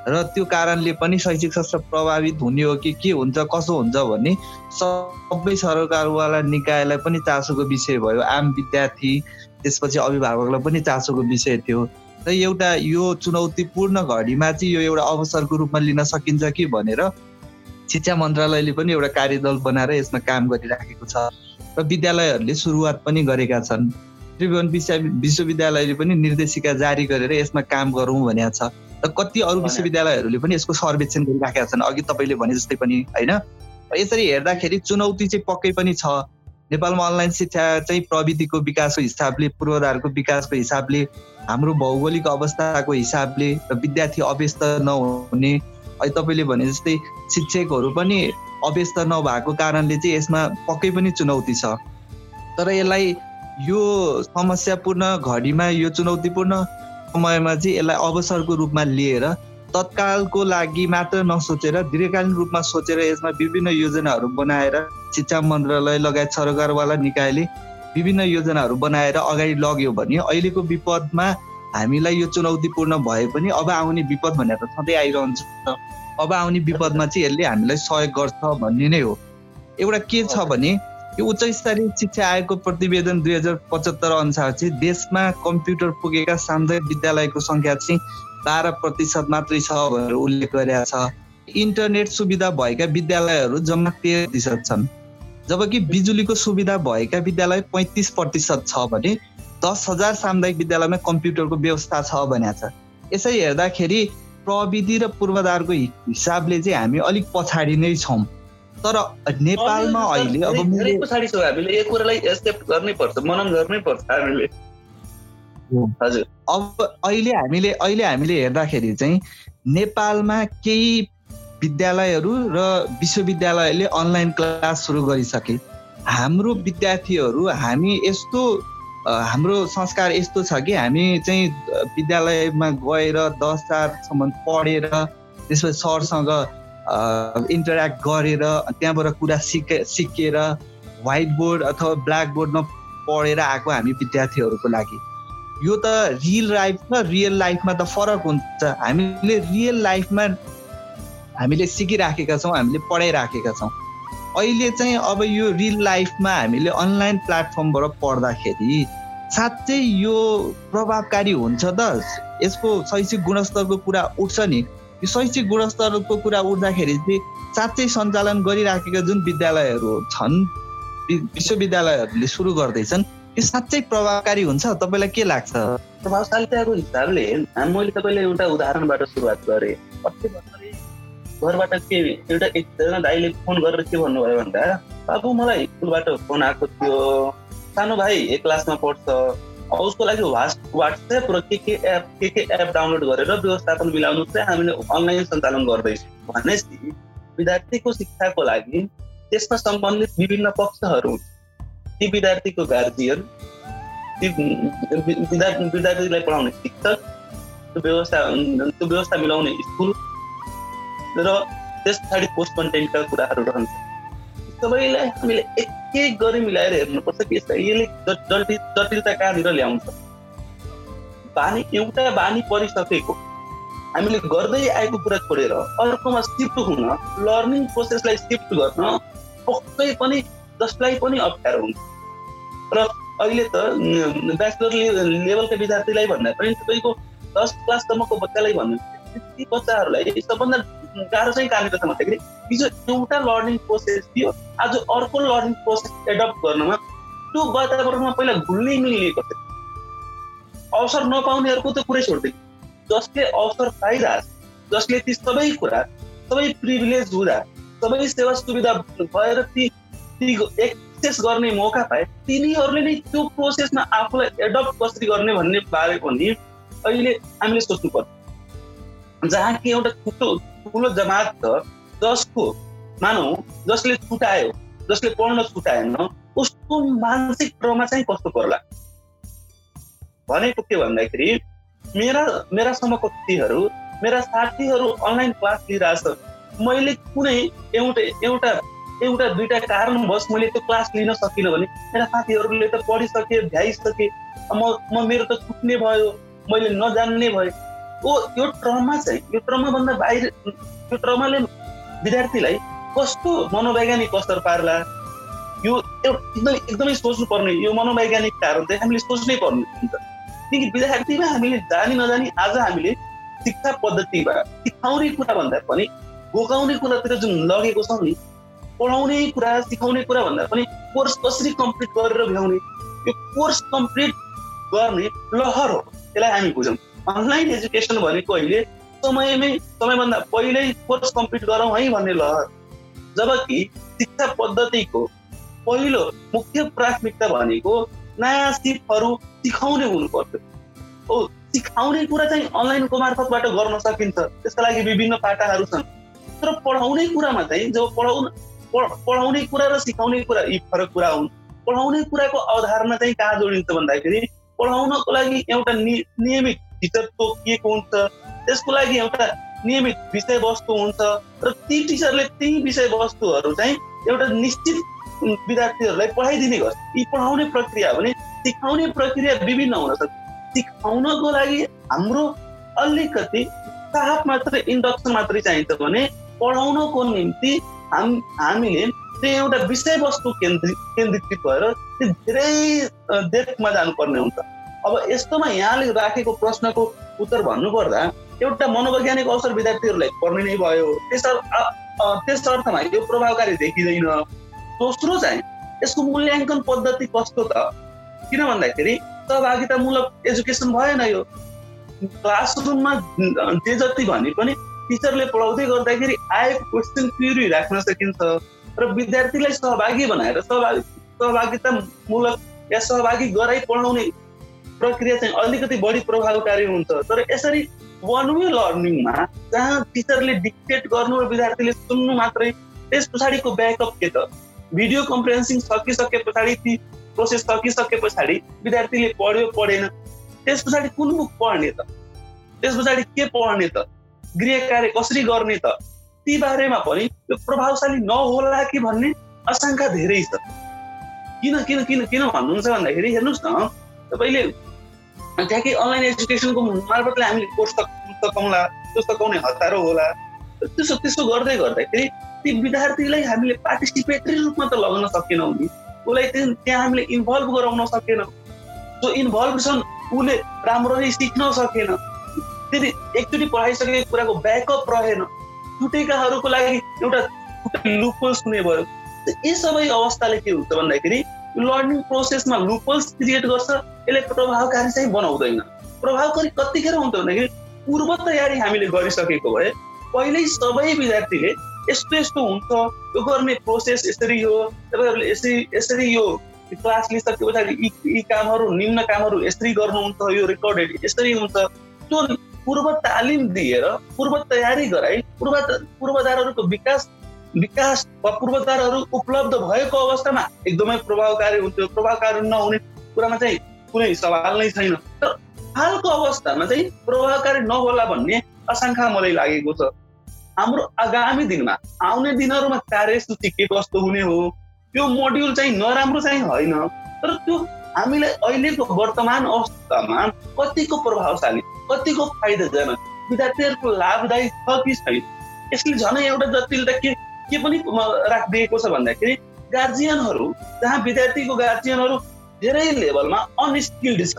र त्यो कारणले पनि शैक्षिक शास्त्र प्रभावित हुने हो कि के हुन्छ कसो हुन्छ भन्ने सबै सरकारवाला निकायलाई पनि चासोको विषय भयो। आम विद्यार्थी त्यसपछि अभिभावकलाई पनि चासोको विषय थियो। र एउटा यो चुनौतीपूर्ण घडीमा चाहिँ यो एउटा अवसरको रूपमा लिन सकिन्छ कि भनेर शिक्षा मन्त्रालयले पनि एउटा कार्यदल बनाएर यसमा काम गरिराखेको छ। र विद्यालयहरूले सुरुवात पनि गरेका छन्। त्रिभुवन विश्वविद्यालयले पनि निर्देशिका जारी गरेर यसमा काम गरौँ भनेको छ। र कति अरू विश्वविद्यालयहरूले पनि यसको सर्वेक्षण गरिराखेका छन्। अघि तपाईँले भने जस्तै पनि होइन? यसरी हेर्दाखेरि चुनौती चाहिँ पक्कै पनि छ। नेपालमा अनलाइन शिक्षा चाहिँ प्रविधिको विकासको हिसाबले पूर्वाधारको विकासको हिसाबले हाम्रो भौगोलिक अवस्थाको हिसाबले र विद्यार्थी अव्यस्त नहुने। अहिले तपाईँले भने जस्तै शिक्षकहरू पनि अव्यस्त नभएको कारणले चाहिँ यसमा पक्कै पनि चुनौती छ। तर यसलाई यो समस्यापूर्ण घडीमा यो चुनौतीपूर्ण समयमा चाहिँ यसलाई अवसरको रूपमा लिएर तत्कालको लागि मात्र नसोचेर दीर्घकालीन रूपमा सोचेर यसमा विभिन्न योजनाहरू बनाएर शिक्षा मन्त्रालय लगायत सरकारवाला निकायले विभिन्न योजनाहरू बनाएर अगाडि लग्यो भने अहिलेको विपदमा हामीलाई यो चुनौतीपूर्ण भए पनि अब आउने विपद भनेर त सधैँ आइरहन्छ। अब आउने विपदमा चाहिँ यसले हामीलाई सहयोग गर्छ भन्ने नै हो। एउटा के छ भने यो उच्च स्तरीय शिक्षा आयोगको प्रतिवेदन दुई हजार पचहत्तर अनुसार चाहिँ देशमा कम्प्युटर पुगेका सामुदायिक विद्यालयको सङ्ख्या चाहिँ बाह्र प्रतिशत मात्रै छ भनेर उल्लेख गरेका छ। इन्टरनेट सुविधा भएका विद्यालयहरू जम्मा तेह्र प्रतिशत छन्। जबकि बिजुलीको सुविधा भएका विद्यालय पैँतिस प्रतिशत छ भने दस हजार सामुदायिक विद्यालयमा कम्प्युटरको व्यवस्था छ भनेको छ। यसै हेर्दाखेरि प्रविधि र पूर्वाधारको हिसाबले चाहिँ हामी अलिक पछाडि नै छौँ। तर नेपालमा अहिले अब धेरै पछाडि छौँ हामीले यो कुरालाई एक्सेप्ट गर्नै पर्छ मनन गर्नै पर्छ हामीले हजुर। अब अहिले हामीले अहिले हामीले हेर्दाखेरि चाहिँ नेपालमा केही विद्यालयहरू र विश्वविद्यालयले अनलाइन क्लास सुरु गरिसके। हाम्रो विद्यार्थीहरू हामी यस्तो हाम्रो संस्कार यस्तो छ कि हामी चाहिँ विद्यालयमा गएर दस हजारसम्म पढेर त्यसपछि सरसँग इन्टरेक्ट गरेर त्यहाँबाट कुरा सिके सिकेर व्हाइट बोर्ड अथवा ब्ल्याक बोर्डमा पढेर आएको हामी विद्यार्थीहरूको लागि। यो त रियल लाइफ र रियल लाइफमा त फरक हुन्छ। हामीले रियल लाइफमा हामीले सिकिराखेका छौँ हामीले पढाइराखेका छौँ। अहिले चाहिँ अब यो रियल लाइफमा हामीले अनलाइन प्लेटफर्मबाट पढ्दाखेरि साँच्चै यो प्रभावकारी हुन्छ त। यसको शैक्षिक गुणस्तरको कुरा उठ्छ नि। यो शैक्षिक गुणस्तरको कुरा उठ्दाखेरि चाहिँ साँच्चै सञ्चालन गरिराखेका जुन विद्यालयहरू छन् विश्वविद्यालयहरूले सुरु गर्दैछन् यो साँच्चै प्रभावकारी हुन्छ? तपाईँलाई के लाग्छ? प्रभावशालिताको हिसाबले मैले तपाईँले एउटा उदाहरणबाट सुरुवात गरेँ। घरबाट के एउटा एकजना दाइले फोन गरेर के भन्नुभयो भन्दा बाबु मलाई स्कुलबाट फोन आएको थियो। सानो भाइ एक क्लासमा पढ्छ। उसको लागि वाट्सएप र के के एप के के एप डाउनलोड गरेर व्यवस्थापन मिलाउनु चाहिँ हामीले अनलाइन सञ्चालन गर्दैछौँ। भनेपछि विद्यार्थीको शिक्षाको लागि त्यसमा सम्बन्धित विभिन्न पक्षहरू ती विद्यार्थीको गार्जियन ती विद्यार्थीलाई पढाउने शिक्षक त्यो व्यवस्था त्यो व्यवस्था मिलाउने स्कुल र त्यस पछाडि पोस्ट कन्टेन्टका कुराहरू रहन्छ सबैलाई हामीले एक गरी मिलाएर हेर्नुपर्छ कि यसले जटिल जटिलता कहाँनिर ल्याउँछ? बानी एउटा बानी परिसकेको हामीले गर्दै आएको कुरा छोडेर अर्कोमा सिफ्ट हुन लर्निङ प्रोसेसलाई सिफ्ट गर्न पक्कै पनि जसलाई पनि अप्ठ्यारो हुन्छ। र अहिले त ब्याचलर लेभलका विद्यार्थीलाई भन्दा पनि तपाईँको दस क्लाससम्मको बच्चालाई भन्नु ती बच्चाहरूलाई सबभन्दा गाह्रो चाहिँ कहाँनिर छ भन्दाखेरि हिजो एउटा लर्निङ प्रोसेस थियो आज अर्को लर्निङ प्रोसेस एडप्ट गर्नमा त्यो वातावरणमा पहिला घुल्नै मिलिएको थियो अवसर नपाउनेहरूको त कुरै छोडिदियो जसले अवसर पाइरहेछ जसले ती सबै कुरा सबै प्रिभिलेज हुँदा सबै सेवा सुविधा भएर ती ती एक्सेस गर्ने मौका पाए तिनीहरूले नै त्यो प्रोसेसमा आफूलाई एडप्ट कसरी गर्ने भन्ने बारे पनि अहिले हामीले सोच्नु पर्छ जहाँ कि एउटा ठुलो ठुलो जमात छ जसको मानौ जसले छुटायो जसले पढ्न छुटाएन उसको मानसिक ट्रमा चाहिँ कस्तो पर्ला? भनेको के भन्दाखेरि मेरा मेरा समकक्षीहरू मेरा साथीहरू अनलाइन क्लास लिइरहेछ। मैले कुनै एउटा एउटा एउटा दुइटा कारणवश मैले त्यो क्लास लिन सकिनँ भने मेरा साथीहरूले त पढिसके भ्याइसके म म मेरो त छुट्ने भयो मैले नजान्ने भएँ ओ यो ट्रमा चाहिँ यो ट्रमाभन्दा बाहिर यो ट्रमाले विद्यार्थीलाई कस्तो मनोवैज्ञानिक असर पार्ला? यो एकदमै एकदमै सोच्नु पर्ने यो मनोवैज्ञानिक कारण चाहिँ हामीले सोच्नै पर्ने हुन्छ। किनकि विद्यार्थीमा हामीले जानी नजानी आज हामीले शिक्षा पद्धतिमा सिकाउने कुरा भन्दा पनि गोकाउने कुरातिर जुन लगेको छौँ नि पढाउने कुरा सिकाउने कुरा भन्दा पनि कोर्स कसरी कम्प्लिट गरेर भ्याउने यो कोर्स कम्प्लिट गर्ने लहर हो त्यसलाई हामी बुझौँ। अनलाइन एजुकेसन भनेको अहिले समयमै समयभन्दा पहिल्यै कोर्स कम्प्लिट गरौँ है भन्ने लहर जबकि शिक्षा पद्धतिको पहिलो मुख्य प्राथमिकता भनेको नयाँ सिपहरू सिकाउने हुनुपर्छ ओ सिकाउने कुरा चाहिँ अनलाइनको मार्फतबाट गर्न सकिन्छ। त्यसका लागि विभिन्न पाटाहरू छन्। तर पढाउने कुरामा चाहिँ जब पढाउन पढाउने कुरा र सिकाउने कुरा यी फरक कुरा हुन्। पढाउने कुराको अवधारणा चाहिँ कहाँ जोडिन्छ भन्दाखेरि पढाउनको लागि एउटा नियमित टिचर तोकिएको हुन्छ। त्यसको लागि एउटा नियमित विषयवस्तु हुन्छ र ती टिचरले ती विषयवस्तुहरू चाहिँ एउटा निश्चित विद्यार्थीहरूलाई पढाइदिने गर्छ। यी पढाउने प्रक्रिया भने सिकाउने प्रक्रिया विभिन्न हुन सक्छ। सिकाउनको लागि हाम्रो अलिकति साहब मात्रै इन्डक्सन मात्रै चाहिन्छ भने पढाउनको निम्ति हाम हामीले त्यो एउटा विषयवस्तु केन्द्रित केन्द्रीकृत भएर त्यो धेरै डेप्थमा जानुपर्ने हुन्छ। अब यस्तोमा यहाँले राखेको प्रश्नको उत्तर भन्नुपर्दा एउटा मनोवैज्ञानिक अवसर विद्यार्थीहरूलाई पर्ने नै भयो। त्यस त्यस अर्थमा यो प्रभावकारी देखिँदैन। दोस्रो चाहिँ यसको मूल्याङ्कन पद्धति कस्तो त? किन भन्दाखेरि सहभागितामूलक एजुकेसन भएन यो। क्लासरुममा जे जति भने पनि टिचरले पढाउँदै गर्दाखेरि आएको क्वेसन क्युरी राख्न सकिन्छ। र विद्यार्थीलाई सहभागी बनाएर सहभागी सहभागितामूलक या सहभागी गराइ पढाउने प्रक्रिया चाहिँ अलिकति बढी प्रभावकारी हुन्छ। तर यसरी वान वे लर्निङमा जहाँ टिचरले डिक्टेट गर्नु र विद्यार्थीले सुन्नु मात्रै त्यस पछाडिको ब्याकअप के त? भिडियो कम्प्रेन्सिङ सकिसके पछाडि ती प्रोसेस सकिसके पछाडि विद्यार्थीले पढ्यो पढेन त्यस पछाडि कुन बुक पढ्ने त? त्यस पछाडि के पढ्ने त? गृह कार्य कसरी गर्ने त? ती बारेमा पनि यो प्रभावशाली नहोला कि भन्ने आशंका धेरै छ। किन किन किन किन भन्नुहुन्छ भन्दाखेरि हेर्नुहोस् न तपाईँले त्यहाँकै अनलाइन एजुकेसनको मार्फतले हामीले कोर्स सकाउँला त्यो सकाउने हतारो होला। त्यसो त्यसो गर्दै गर्दाखेरि ती विद्यार्थीलाई हामीले पार्टिसिपेटरी रूपमा त लगाउन सकेनौँ नि। उसलाई त्यहाँ हामीले इन्भल्भ गराउन सकेनौँ। जो इन्भल्भ छन् उसले राम्ररी सिक्न सकेन। त्यति एकचोटि पढाइसकेको कुराको ब्याकअप रहेन। छुटेकाहरूको लागि एउटा लुपोल्स हुने भयो। यी सबै अवस्थाले के हुन्छ भन्दाखेरि लर्निङ प्रोसेसमा लुपोल्स क्रिएट गर्छ यसले प्रभावकारी चाहिँ बनाउँदैन। प्रभावकारी कतिखेर हुन्छ भन्दाखेरि पूर्व तयारी हामीले गरिसकेको भए पहिल्यै सबै विद्यार्थीले यस्तो यस्तो हुन्छ यो गर्ने प्रोसेस यसरी हो तपाईँहरूले यसरी यसरी यो क्लास लिइसके पछाडि यी यी कामहरू निम्न कामहरू यसरी गर्नुहुन्छ यो रेकर्डेड यसरी हुन्छ। त्यो पूर्व तालिम दिएर पूर्व तयारी गराई पूर्व पूर्वाधारहरूको विकास विकास वा पूर्वाधारहरू उपलब्ध भएको अवस्थामा एकदमै प्रभावकारी हुन्थ्यो। प्रभावकारी नहुने कुरामा चाहिँ कुनै सवाल नै छैन। तर हालको अवस्थामा चाहिँ प्रभावकारी नहोला भन्ने आशंका मलाई लागेको छ। हाम्रो आगामी दिनमा आउने दिनहरूमा कार्यसूची के कस्तो हुने हो? त्यो मोड्युल चाहिँ नराम्रो चाहिँ होइन। तर त्यो हामीलाई अहिलेको वर्तमान अवस्थामा कतिको प्रभावशाली कतिको फाइदाजनक विद्यार्थीहरूको लाभदायी छ कि छैन? यसले झनै एउटा जटिलता के के पनि राखिदिएको छ भन्दाखेरि गार्जियनहरू जहाँ विद्यार्थीको गार्जियनहरू धेरै लेभलमा अनस्किल्ड छ।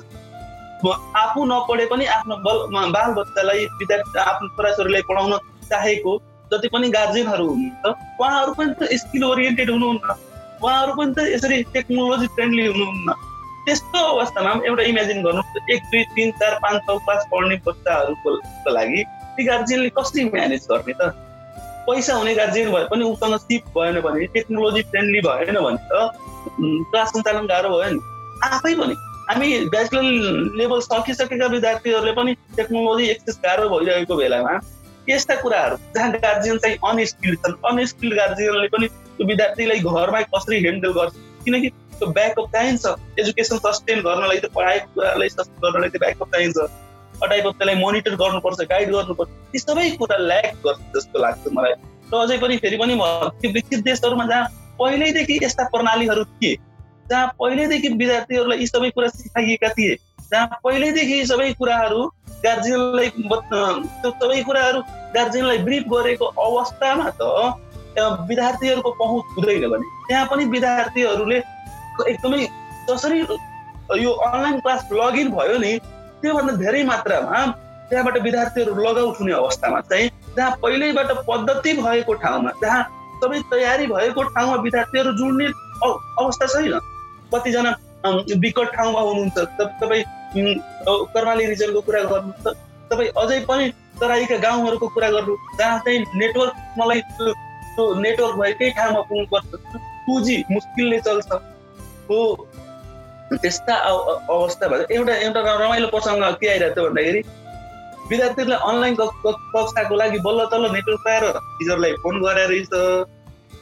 आफू नपढे पनि आफ्नो बल बाल बच्चालाई विद्यार्थी आफ्नो छोराछोरीलाई पढाउन चाहेको जति पनि गार्जेनहरू हुनुहुन्छ उहाँहरू पनि त स्किल ओरिएन्टेड हुनुहुन्न। उहाँहरू पनि त यसरी टेक्नोलोजी फ्रेन्डली हुनुहुन्न। त्यस्तो अवस्थामा एउटा इमेजिन गर्नु एक दुई तिन चार पाँच छ क्लास पढ्ने बच्चाहरूको लागि ती गार्जियनले कसरी म्यानेज गर्ने त? पैसा हुने गार्जियन भए पनि उसँग सिप भएन भने टेक्नोलोजी फ्रेन्डली भएन भने त क्लास सञ्चालन गाह्रो भयो नि। आफै पनि। हामी ब्याचलर लेभल सकिसकेका विद्यार्थीहरूले पनि टेक्नोलोजी एक्सेस गाह्रो भइरहेको बेलामा यस्ता कुराहरू जहाँ गार्जियन चाहिँ अनस्किल्ड छन् अनस्किल्ड गार्जियनले पनि त्यो विद्यार्थीलाई घरमा कसरी ह्यान्डल गर्छ? किनकि त्यो ब्याकअप चाहिन्छ। एजुकेसन सस्टेन गर्नलाई त पढाएको कुरालाई सस्टेन गर्नलाई त ब्याकअप चाहिन्छ। टाइप अफ त्यसलाई मोनिटर गर्नुपर्छ गाइड गर्नुपर्छ। ती सबै कुरा ल्याक गर्छ जस्तो लाग्छ मलाई। र अझै पनि फेरि पनि विकसित देशहरूमा जहाँ पहिल्यैदेखि यस्ता प्रणालीहरू थिए जहाँ पहिल्यैदेखि विद्यार्थीहरूलाई यी सबै कुरा सिकाइएका थिए जहाँ पहिल्यैदेखि यी सबै कुराहरू गार्जियनलाई त्यो सबै कुराहरू गार्जियनलाई ब्रिफ गरेको अवस्थामा त विद्यार्थीहरूको पहुँच हुँदैन भने त्यहाँ पनि विद्यार्थीहरूले एकदमै जसरी यो अनलाइन क्लास लगइन भयो नि त्योभन्दा धेरै मात्रामा त्यहाँबाट विद्यार्थीहरू लगआउट हुने अवस्थामा चाहिँ जहाँ पहिल्यैबाट पद्धति भएको ठाउँमा जहाँ सबै तयारी भएको ठाउँमा विद्यार्थीहरू जोड्ने अवस्था छैन। कतिजना विकट ठाउँमा हुनुहुन्छ तपाईँ कर्माली रिजनको कुरा गर्नुहुन्छ तपाईँ अझै पनि तराईका गाउँहरूको कुरा गर्नु जहाँ चाहिँ नेटवर्क मलाई नेटवर्क भएकै ठाउँमा पुग्नुपर्छ टु जी मुस्किलले चल्छ। हो त्यस्ता अवस्था भएर एउटा एउटा रमाइलो प्रसङ्ग के आइरहेको थियो भन्दाखेरि विद्यार्थीहरूलाई अनलाइन कक्षाको लागि बल्ल तल्ल नेटवर्क पाएर टिचरलाई फोन गरेर रहेछ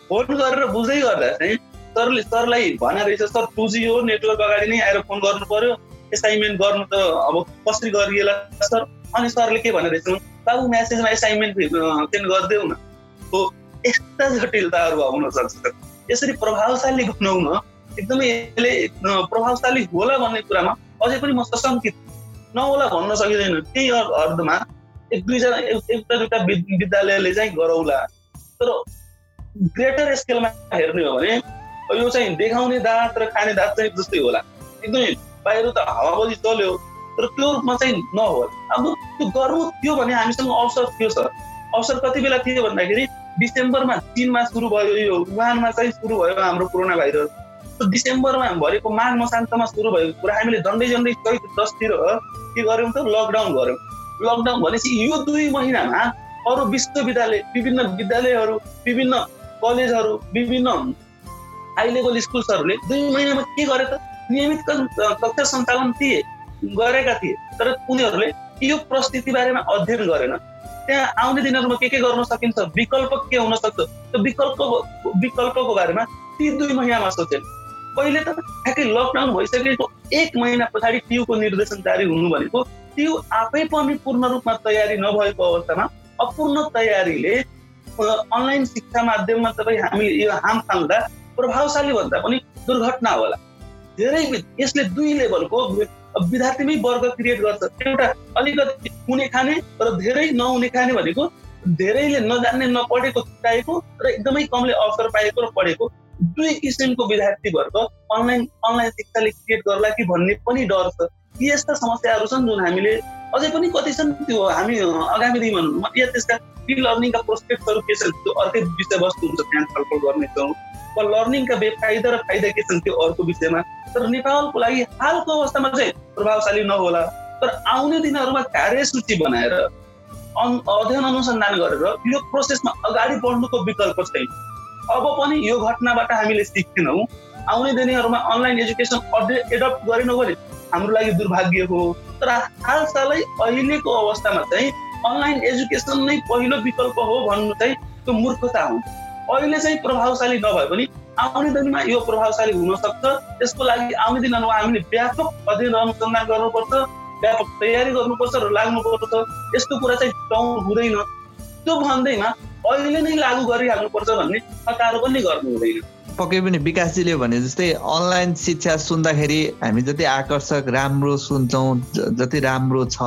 फोन गरेर बुझ्दै गर्दा चाहिँ सरले सरलाई भने रहेछ सर टु जी हो नेटवर्क अगाडि नै आएर फोन गर्नु पर्यो। एसाइनमेन्ट गर्नु त अब कसरी गरिएला सर? अनि सरले के भने रहेछ बाबु म्यासेजमा एसाइनमेन्ट सेन्ड गरिदेऊ न। हो यस्ता जटिलताहरू आउन सक्छ। यसरी प्रभावशाली बनाउन एकदमै यसले प्रभावशाली होला भन्ने कुरामा अझै पनि म सशङ्कित नहोला भन्न सकिँदैन। त्यही अर्धमा एक दुईजना एउटा दुईवटा विद्यालयले चाहिँ गरौला। तर ग्रेटर स्केलमा हेर्ने हो भने यो चाहिँ देखाउने दाँत र खाने दाँत चाहिँ जस्तै होला। एकदमै बाहिर त हावाबजी चल्यो तर त्यो रूपमा चाहिँ नहोला। अब त्यो गर्नु थियो भने हामीसँग अवसर थियो सर। अवसर कति बेला थियो भन्दाखेरि डिसेम्बरमा चिनमा सुरु भयो यो वुहानमा चाहिँ सुरु भयो हाम्रो कोरोना भाइरस। डिसेम्बरमा भएको माघ मसान्तमा सुरु भएको कुरा हामीले झन्डै झन्डै चैत दसतिर के गर्यौँ त? लकडाउन गऱ्यौँ। लकडाउन भनेपछि यो दुई महिनामा अरू विश्वविद्यालय विभिन्न विद्यालयहरू विभिन्न कलेजहरू विभिन्न हाई लेभल स्कुल्सहरूले दुई महिनामा के गरे त? नियमित कक्षा सञ्चालन थिए गरेका थिए तर उनीहरूले यो परिस्थिति बारेमा अध्ययन गरेन। त्यहाँ आउने दिनहरूमा के के गर्न सकिन्छ? विकल्प के हुन सक्छ? त्यो विकल्प विकल्पको बारेमा ती दुई महिनामा सोचे पहिले त ठ्याक्कै लकडाउन भइसकेको एक महिना पछाडि टियुको निर्देशन जारी हुनु भनेको त्यो आफै पनि पूर्ण रूपमा तयारी नभएको अवस्थामा अपूर्ण तयारीले अनलाइन शिक्षा माध्यममा तपाईँ हामी यो हाम फाल्दा प्रभावशाली भन्दा पनि दुर्घटना होला। धेरै यसले दुई लेभलको विद्यार्थीमै वर्ग क्रिएट गर्छ। एउटा अलिकति हुने खाने तर धेरै नहुने खाने भनेको धेरैले नजान्ने नपढेको छुट्याएको र एकदमै कमले अवसर पाएको र पढेको दुई किसिमको विद्यार्थी अनलाइन अनलाइन शिक्षाले क्रिएट गर्ला कि भन्ने पनि डर छ। यी यस्ता समस्याहरू छन् जुन हामीले अझै पनि कति छन् त्यो हामी आगामी दिनमा या त्यसका इ लर्निङका प्रोस्पेक्टहरू के छन् त्यो अर्कै विषयवस्तु हुन्छ त्यहाँ छलफल गर्नेछौँ वा लर्निङका बेफाइदा र फाइदा के छन् त्यो अर्को विषयमा। तर नेपालको लागि हालको अवस्थामा चाहिँ प्रभावशाली नहोला। तर आउने दिनहरूमा कार्यसूची बनाएर अध्ययन अनुसन्धान गरेर यो प्रोसेसमा अगाडि बढ्नुको विकल्प छैन। अब पनि यो घटनाबाट हामीले सिक्थेनौँ आउने दिनहरूमा अनलाइन एजुकेसन एडप्ट गरेनौँ भने हाम्रो लागि दुर्भाग्य हो। तर हालसालै अहिलेको अवस्थामा चाहिँ अनलाइन एजुकेसन नै पहिलो विकल्प हो भन्नु चाहिँ त्यो मूर्खता हो। अहिले चाहिँ प्रभावशाली नभए पनि आउने दिनमा यो प्रभावशाली हुन सक्छ त्यसको लागि आउने दिनमा हामीले व्यापक अध्ययन अनुसन्धान गर्नुपर्छ व्यापक तयारी गर्नुपर्छ र लाग्नुपर्छ। यस्तो कुरा चाहिँ टाउन हुँदैन। त्यो भन्दैमा अहिले नै लागू गरिहाल्नुपर्छ भन्ने हतारो पनि गर्नु हुँदैन। पक्कै पनि विकासजीले भने जस्तै अनलाइन शिक्षा सुन्दाखेरि हामी जति आकर्षक राम्रो सुन्छौँ जति राम्रो छ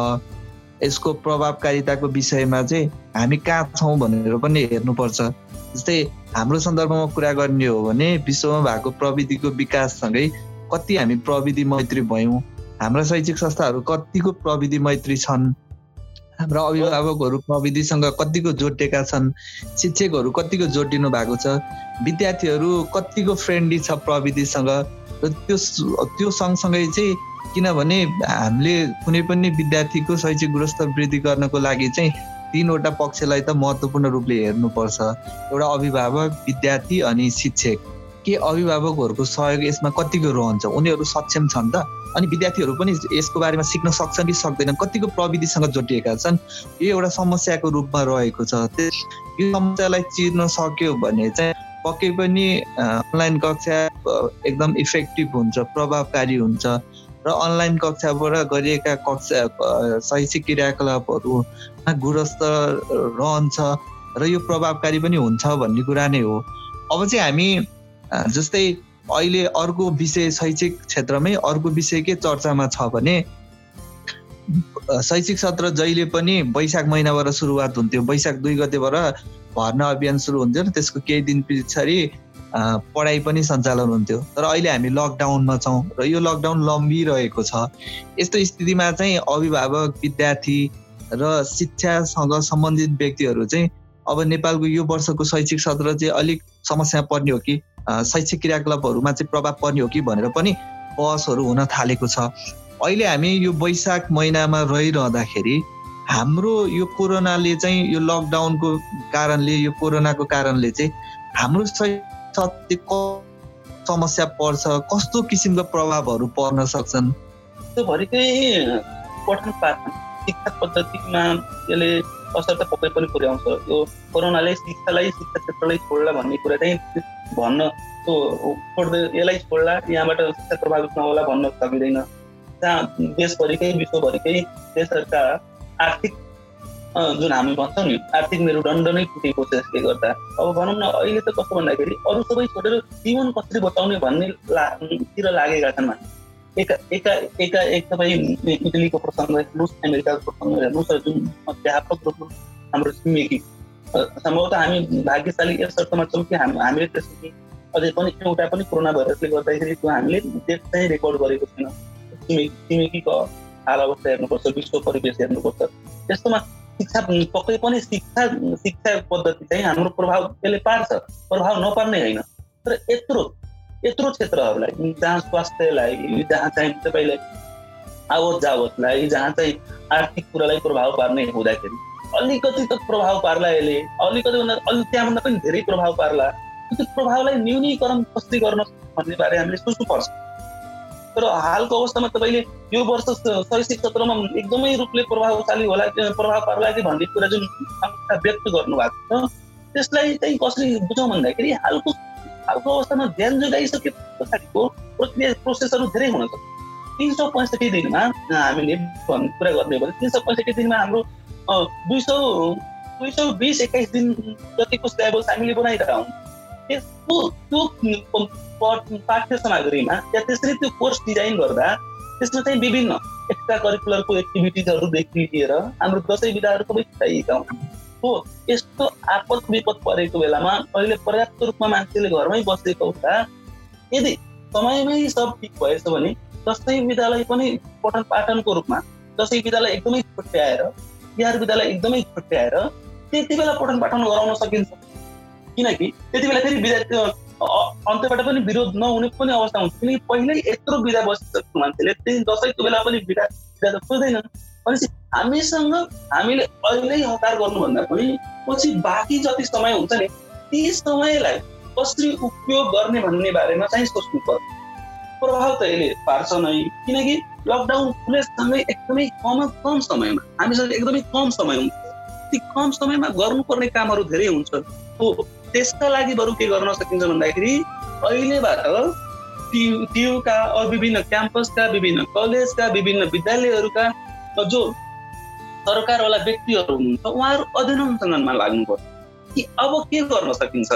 यसको प्रभावकारिताको विषयमा चाहिँ हामी कहाँ छौँ भनेर पनि हेर्नुपर्छ। जस्तै हाम्रो सन्दर्भमा कुरा गर्ने हो भने विश्वमा भएको प्रविधिको विकाससँगै कति हामी प्रविधि मैत्री भयौँ हाम्रा शैक्षिक संस्थाहरू कतिको प्रविधि मैत्री छन् हाम्रा अभिभावकहरू प्रविधिसँग कतिको जोडिएका छन् शिक्षकहरू कतिको जोडिनु भएको छ विद्यार्थीहरू कतिको फ्रेन्डली छ प्रविधिसँग र त्यो त्यो सँगसँगै चाहिँ किनभने हामीले कुनै पनि विद्यार्थीको शैक्षिक गुणस्तर वृद्धि गर्नको लागि चाहिँ तिनवटा पक्षलाई त महत्त्वपूर्ण रूपले हेर्नुपर्छ एउटा अभिभावक विद्यार्थी अनि शिक्षक। के अभिभावकहरूको सहयोग यसमा कतिको रहन्छ उनीहरू सक्षम छन् त? अनि विद्यार्थीहरू पनि यसको बारेमा सिक्न सक्छन् कि सक्दैनन् कतिको प्रविधिसँग जोडिएका छन् यो एउटा समस्याको रूपमा रहेको छ। यो समस्यालाई चिर्न सक्यो भने चाहिँ पक्कै पनि अनलाइन कक्षा एकदम इफेक्टिभ हुन्छ प्रभावकारी हुन्छ र अनलाइन कक्षाबाट गरिएका कक्षा शैक्षिक क्रियाकलापहरूमा गुणस्तर रहन्छ र यो प्रभावकारी पनि हुन्छ भन्ने कुरा नै हो। अब चाहिँ हामी जस्तै अहिले अर्को विषय शैक्षिक क्षेत्रमै अर्को विषय के चर्चामा छ भने शैक्षिक सत्र जहिले पनि वैशाख महिनाबाट सुरुवात हुन्थ्यो। वैशाख दुई गतेबाट भर्ना अभियान सुरु हुन्थ्यो र त्यसको केही दिन पछाडि पढाइ पनि सञ्चालन हुन्थ्यो। तर अहिले हामी लकडाउनमा छौँ र यो लकडाउन लम्बिरहेको छ। यस्तो स्थितिमा चाहिँ अभिभावक विद्यार्थी र शिक्षासँग सम्बन्धित व्यक्तिहरू चाहिँ अब नेपालको यो वर्षको शैक्षिक सत्र चाहिँ अलिक समस्या पर्ने हो कि शैक्षिक क्रियाकलापहरूमा चाहिँ प्रभाव पर्ने हो कि भनेर पनि बहसहरू हुन थालेको छ। अहिले हामी यो वैशाख महिनामा रहिरहँदाखेरि हाम्रो यो कोरोनाले चाहिँ यो लकडाउनको कारणले यो कोरोनाको कारणले चाहिँ हाम्रो समस्या पर्छ कस्तो किसिमको प्रभावहरू पर्न सक्छन्? त्यो पठन पाठन शिक्षा पद्धतिमा यसले असर त पक्कै पनि पुर्याउँछ। यो कोरोनाले शिक्षालाई शिक्षा क्षेत्रलाई छोड्ला भन्ने कुरा चाहिँ भन्न त्यो छोड्दै यसलाई छोड्ला यहाँबाट शिक्षा प्रभावित नहोला भन्न सकिँदैन। जहाँ देशभरिकै विश्वभरिकै देशहरूका आर्थिक जुन हामी भन्छौँ नि आर्थिक मेरुदण्ड नै टुटेको छ यसले गर्दा। अब भनौँ न अहिले त कस्तो भन्दाखेरि अरू सबै छोडेर जीवन कसरी बचाउने भन्ने तिर लागेका छन् एका एका एका एक तपाईँ इटलीको प्रसङ्ग हेर्नुहोस् अमेरिकाको प्रसङ्ग हेर्नुहोस् र जुन व्यापक रूपमा हाम्रो छिमेकी सम्भवतः हामी भाग्यशाली यस अर्थमा छौँ कि हाम हामीले त्यसरी अझै पनि एउटा पनि कोरोना भाइरसले गर्दाखेरि त्यो हामीले डेट चाहिँ रेकर्ड गरेको छैन छिमेकी छिमेकीको हाल अवस्था हेर्नुपर्छ विश्व परिवेश हेर्नुपर्छ त्यस्तोमा शिक्षा पक्कै पनि शिक्षा शिक्षा पद्धति चाहिँ हाम्रो प्रभाव त्यसले पार्छ प्रभाव नपर्ने होइन तर यत्रो यत्रो क्षेत्रहरूलाई जहाँ स्वास्थ्यलाई जहाँ चाहिँ तपाईँलाई आवत जावतलाई जहाँ चाहिँ आर्थिक कुरालाई प्रभाव पार्ने हुँदाखेरि अलिकति त प्रभाव पार्ला यसले। अलिकति भन्दा अलिक त्यहाँभन्दा पनि धेरै प्रभाव पार्ला। त्यो प्रभावलाई न्यूनीकरण कसरी गर्न भन्ने बारे हामीले सोच्नुपर्छ। तर हालको अवस्थामा तपाईँले यो वर्ष शैक्षिक क्षेत्रमा एकदमै रूपले प्रभावशाली होला प्रभाव पर्ला कि भन्ने कुरा जुन व्यक्त गर्नुभएको छ त्यसलाई चाहिँ कसरी बुझौँ भन्दाखेरि हालको हालको अवस्थामा ध्यान जोगाइसके पछाडिको प्रक्रिया प्रोसेसहरू धेरै हुन सक्छ तिन सौ पैँसठी दिनमा हामीले कुरा गर्ने हो भने तिन सौ पैँसठी दिनमा हाम्रो दुई सौ दुई सौ बिस एक्काइस दिन जतिको सिलेबस हामीले बनाइरहेका हुन् त्यसको त्यो पाठ्य सामग्रीमा या त्यसरी त्यो कोर्स डिजाइन गर्दा त्यसमा चाहिँ विभिन्न एक्स्ट्रा करिकुलरको एक्टिभिटिजहरूदेखि लिएर हाम्रो दसैँ विधाहरू सबै चाहिएका हुन्। हो यस्तो आपद विपद परेको बेलामा अहिले पर्याप्त रूपमा मान्छेले घरमै बसेको हुँदा यदि समयमै सब ठिक भएछ भने दसैँ विधालाई पनि पठन पाठनको रूपमा दसैँ विधालाई एकदमै छुट्याएर तिहार विधालाई एकदमै छुट्याएर त्यति बेला पठन पाठन गराउन सकिन्छ। किनकि त्यति बेला फेरि विद्यार्थी अन्त्यबाट पनि विरोध नहुने पनि अवस्था हुन्छ। किनकि पहिल्यै यत्रो बिदा बसिसक्नु मान्छेले त्यही दसैँको बेला पनि बिदा बिदा त खोज्दैनन् भनेपछि हामीसँग हामीले अहिले हतार गर्नुभन्दा पनि पछि बाँकी जति समय हुन्छ नि ती समयलाई कसरी उपयोग गर्ने भन्ने बारेमा चाहिँ सोच्नु पर्छ। प्रभाव त यसले पार्छ नै किनकि लकडाउन खुलेसँगै एकदमै कम कम समयमा हामीसँग एकदमै कम समय हुन्छ। ती कम समयमा गर्नुपर्ने कामहरू धेरै हुन्छ। हो त्यसका लागि बरु के गर्न सकिन्छ भन्दाखेरि अहिलेबाट टियुका विभिन्न क्याम्पसका विभिन्न कलेजका विभिन्न विद्यालयहरूका जो सरकारवाला व्यक्तिहरू हुनुहुन्छ उहाँहरू अध्ययन अनुसन्धानमा लाग्नु पर्छ कि अब के गर्न सकिन्छ?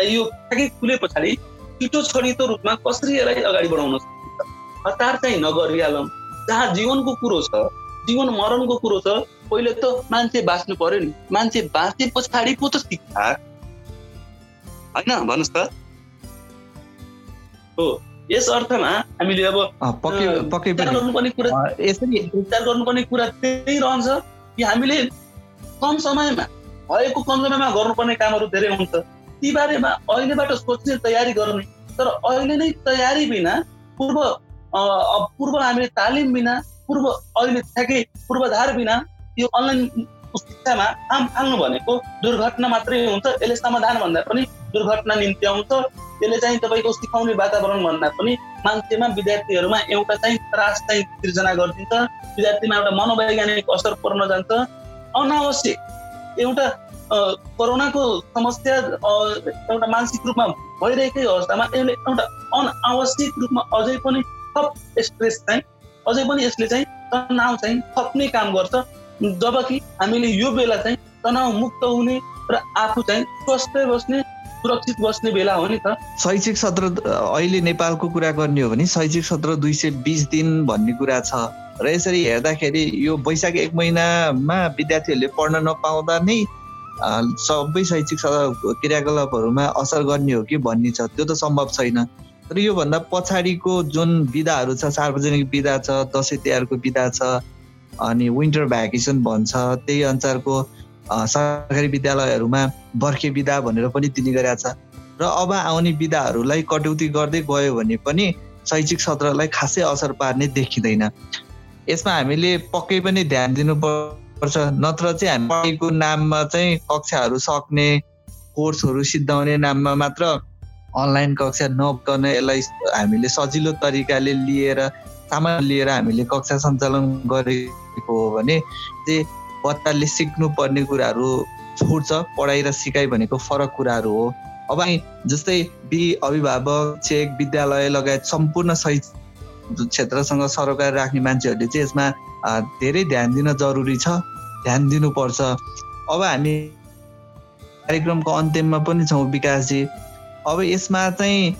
यो ठ्याकै खुले पछाडि छिटो छडितो रूपमा कसरी यसलाई अगाडि बढाउन सकिन्छ? हतार चाहिँ नगरिहालौँ जहाँ जीवनको कुरो छ जीवन मरणको कुरो छ पहिले त मान्छे बाँच्नु पर्यो नि। मान्छे बाँचे पछाडि पो त शिक्षा। होइन भन्नुहोस् त। हो। यस अर्थमा हामीले अब गर्नुपर्ने कुरा यसरी विचार गर्नुपर्ने कुरा त्यही रहन्छ कि हामीले कम समयमा भएको कम समयमा गर्नुपर्ने कामहरू धेरै हुन्छ। ती बारेमा अहिलेबाट सोच्ने तयारी गर्ने तर अहिले नै तयारी बिना पूर्व पूर्व हामीले तालिम बिना पूर्व अहिले ठ्याक्कै पूर्वाधार बिना यो अनलाइन शिक्षामा काम फाल्नु भनेको दुर्घटना मात्रै हुन्छ यसले समाधान भन्दा पनि दुर्घटना निम्ति आउँछ त्यसले चाहिँ तपाईँको सिकाउने वातावरण भन्दा पनि मान्छेमा विद्यार्थीहरूमा एउटा चाहिँ त्रास चाहिँ सिर्जना गरिदिन्छ। विद्यार्थीमा एउटा मनोवैज्ञानिक असर पर्न जान्छ। अनावश्यक एउटा कोरोनाको समस्या एउटा मानसिक रूपमा भइरहेकै अवस्थामा यसले एउटा अनावश्यक रूपमा अझै पनि थप स्ट्रेस चाहिँ अझै पनि यसले चाहिँ तनाव चाहिँ थप्ने काम गर्छ। जबकि हामीले यो बेला चाहिँ तनाव मुक्त हुने र आफू चाहिँ स्वस्थ बस्ने सुरक्षित बस्ने बेला हो नि त। शैक्षिक सत्र अहिले नेपालको कुरा गर्ने हो भने शैक्षिक सत्र दुई सय बिस दिन भन्ने कुरा छ। र यसरी हेर्दाखेरि यो वैशाख एक महिनामा विद्यार्थीहरूले पढ्न नपाउँदा नै सबै शैक्षिक क्रियाकलापहरूमा असर गर्ने हो कि भन्ने छ। त्यो त सम्भव छैन। तर योभन्दा पछाडिको जुन विधाहरू छ सार्वजनिक विधा छ दसैँ तिहारको विधा छ अनि विन्टर भ्याकेसन भन्छ। त्यही अनुसारको सरकारी विद्यालयहरूमा बर्खे विधा भनेर पनि दिने गरेका छ र अब आउने विधाहरूलाई कटौती गर्दै गयो भने पनि शैक्षिक सत्रलाई खासै असर पार्ने देखिँदैन। यसमा हामीले पक्कै पनि ध्यान दिनुपर्छ। नत्र चाहिँ हामी पढाइको नाममा चाहिँ कक्षाहरू सक्ने कोर्सहरू सिद्धाउने नाममा मात्र अनलाइन कक्षा नगर्न यसलाई हामीले सजिलो तरिकाले लिएर सामान लिएर हामीले कक्षा सञ्चालन गरेको हो भने चाहिँ बच्चाले सिक्नुपर्ने कुराहरू छुट्छ पढाइ र सिकाइ भनेको फरक कुराहरू हो। अब जस्तै बि अभिभावक चेक विद्यालय लगायत सम्पूर्ण शैक्षिक क्षेत्रसँग सरोकार राख्ने मान्छेहरूले चाहिँ यसमा धेरै ध्यान दिन जरुरी छ ध्यान दिनुपर्छ। अब हामी कार्यक्रमको अन्त्यमा पनि छौँ विकासजी। अब यसमा चाहिँ